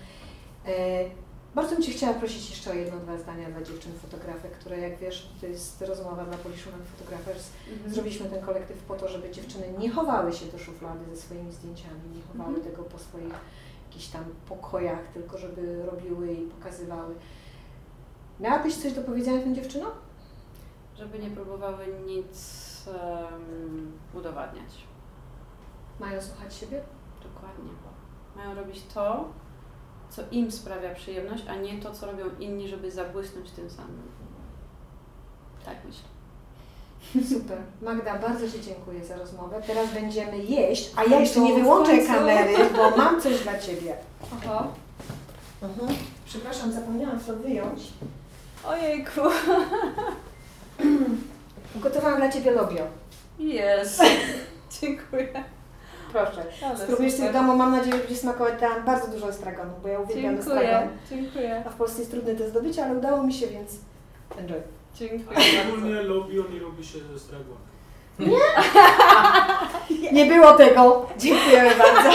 Bardzo bym Cię chciała prosić jeszcze o jedno, dwa zdania dla dziewczyn fotografek, które jak wiesz, to jest rozmowa dla Polish Women Photographers, Mhm. Zrobiliśmy ten kolektyw po to, żeby dziewczyny nie chowały się do szuflady ze swoimi zdjęciami, nie chowały Mhm. tego po swoich jakichś tam pokojach, tylko żeby robiły i pokazywały. Miałabyś coś do powiedzenia tym dziewczynom? Żeby nie próbowały nic em, udowadniać. Mają słuchać siebie? Dokładnie. Mają robić to, co im sprawia przyjemność, a nie to, co robią inni, żeby zabłysnąć tym samym. Tak myślę. Super. Magda, bardzo Ci dziękuję za rozmowę. Teraz będziemy jeść, a ja jeszcze nie wyłączę kamery, bo mam coś dla Ciebie. Oho. Mhm. Przepraszam, zapomniałam to wyjąć. Ojejku. Ugotowałam dla Ciebie lobio. Jest. Dziękuję. Proszę. Spróbujesz sobie w domu, mam nadzieję, że będzie smakować tam bardzo dużo estragonu, bo ja uwielbiam Dziękuję. estragon. Dziękuję. A w Polsce jest trudne to zdobyć, ale udało mi się, więc enjoy. Dziękuję. Ogólnie lobio nie robi się ze stragą. Nie było tego. Dziękujemy bardzo.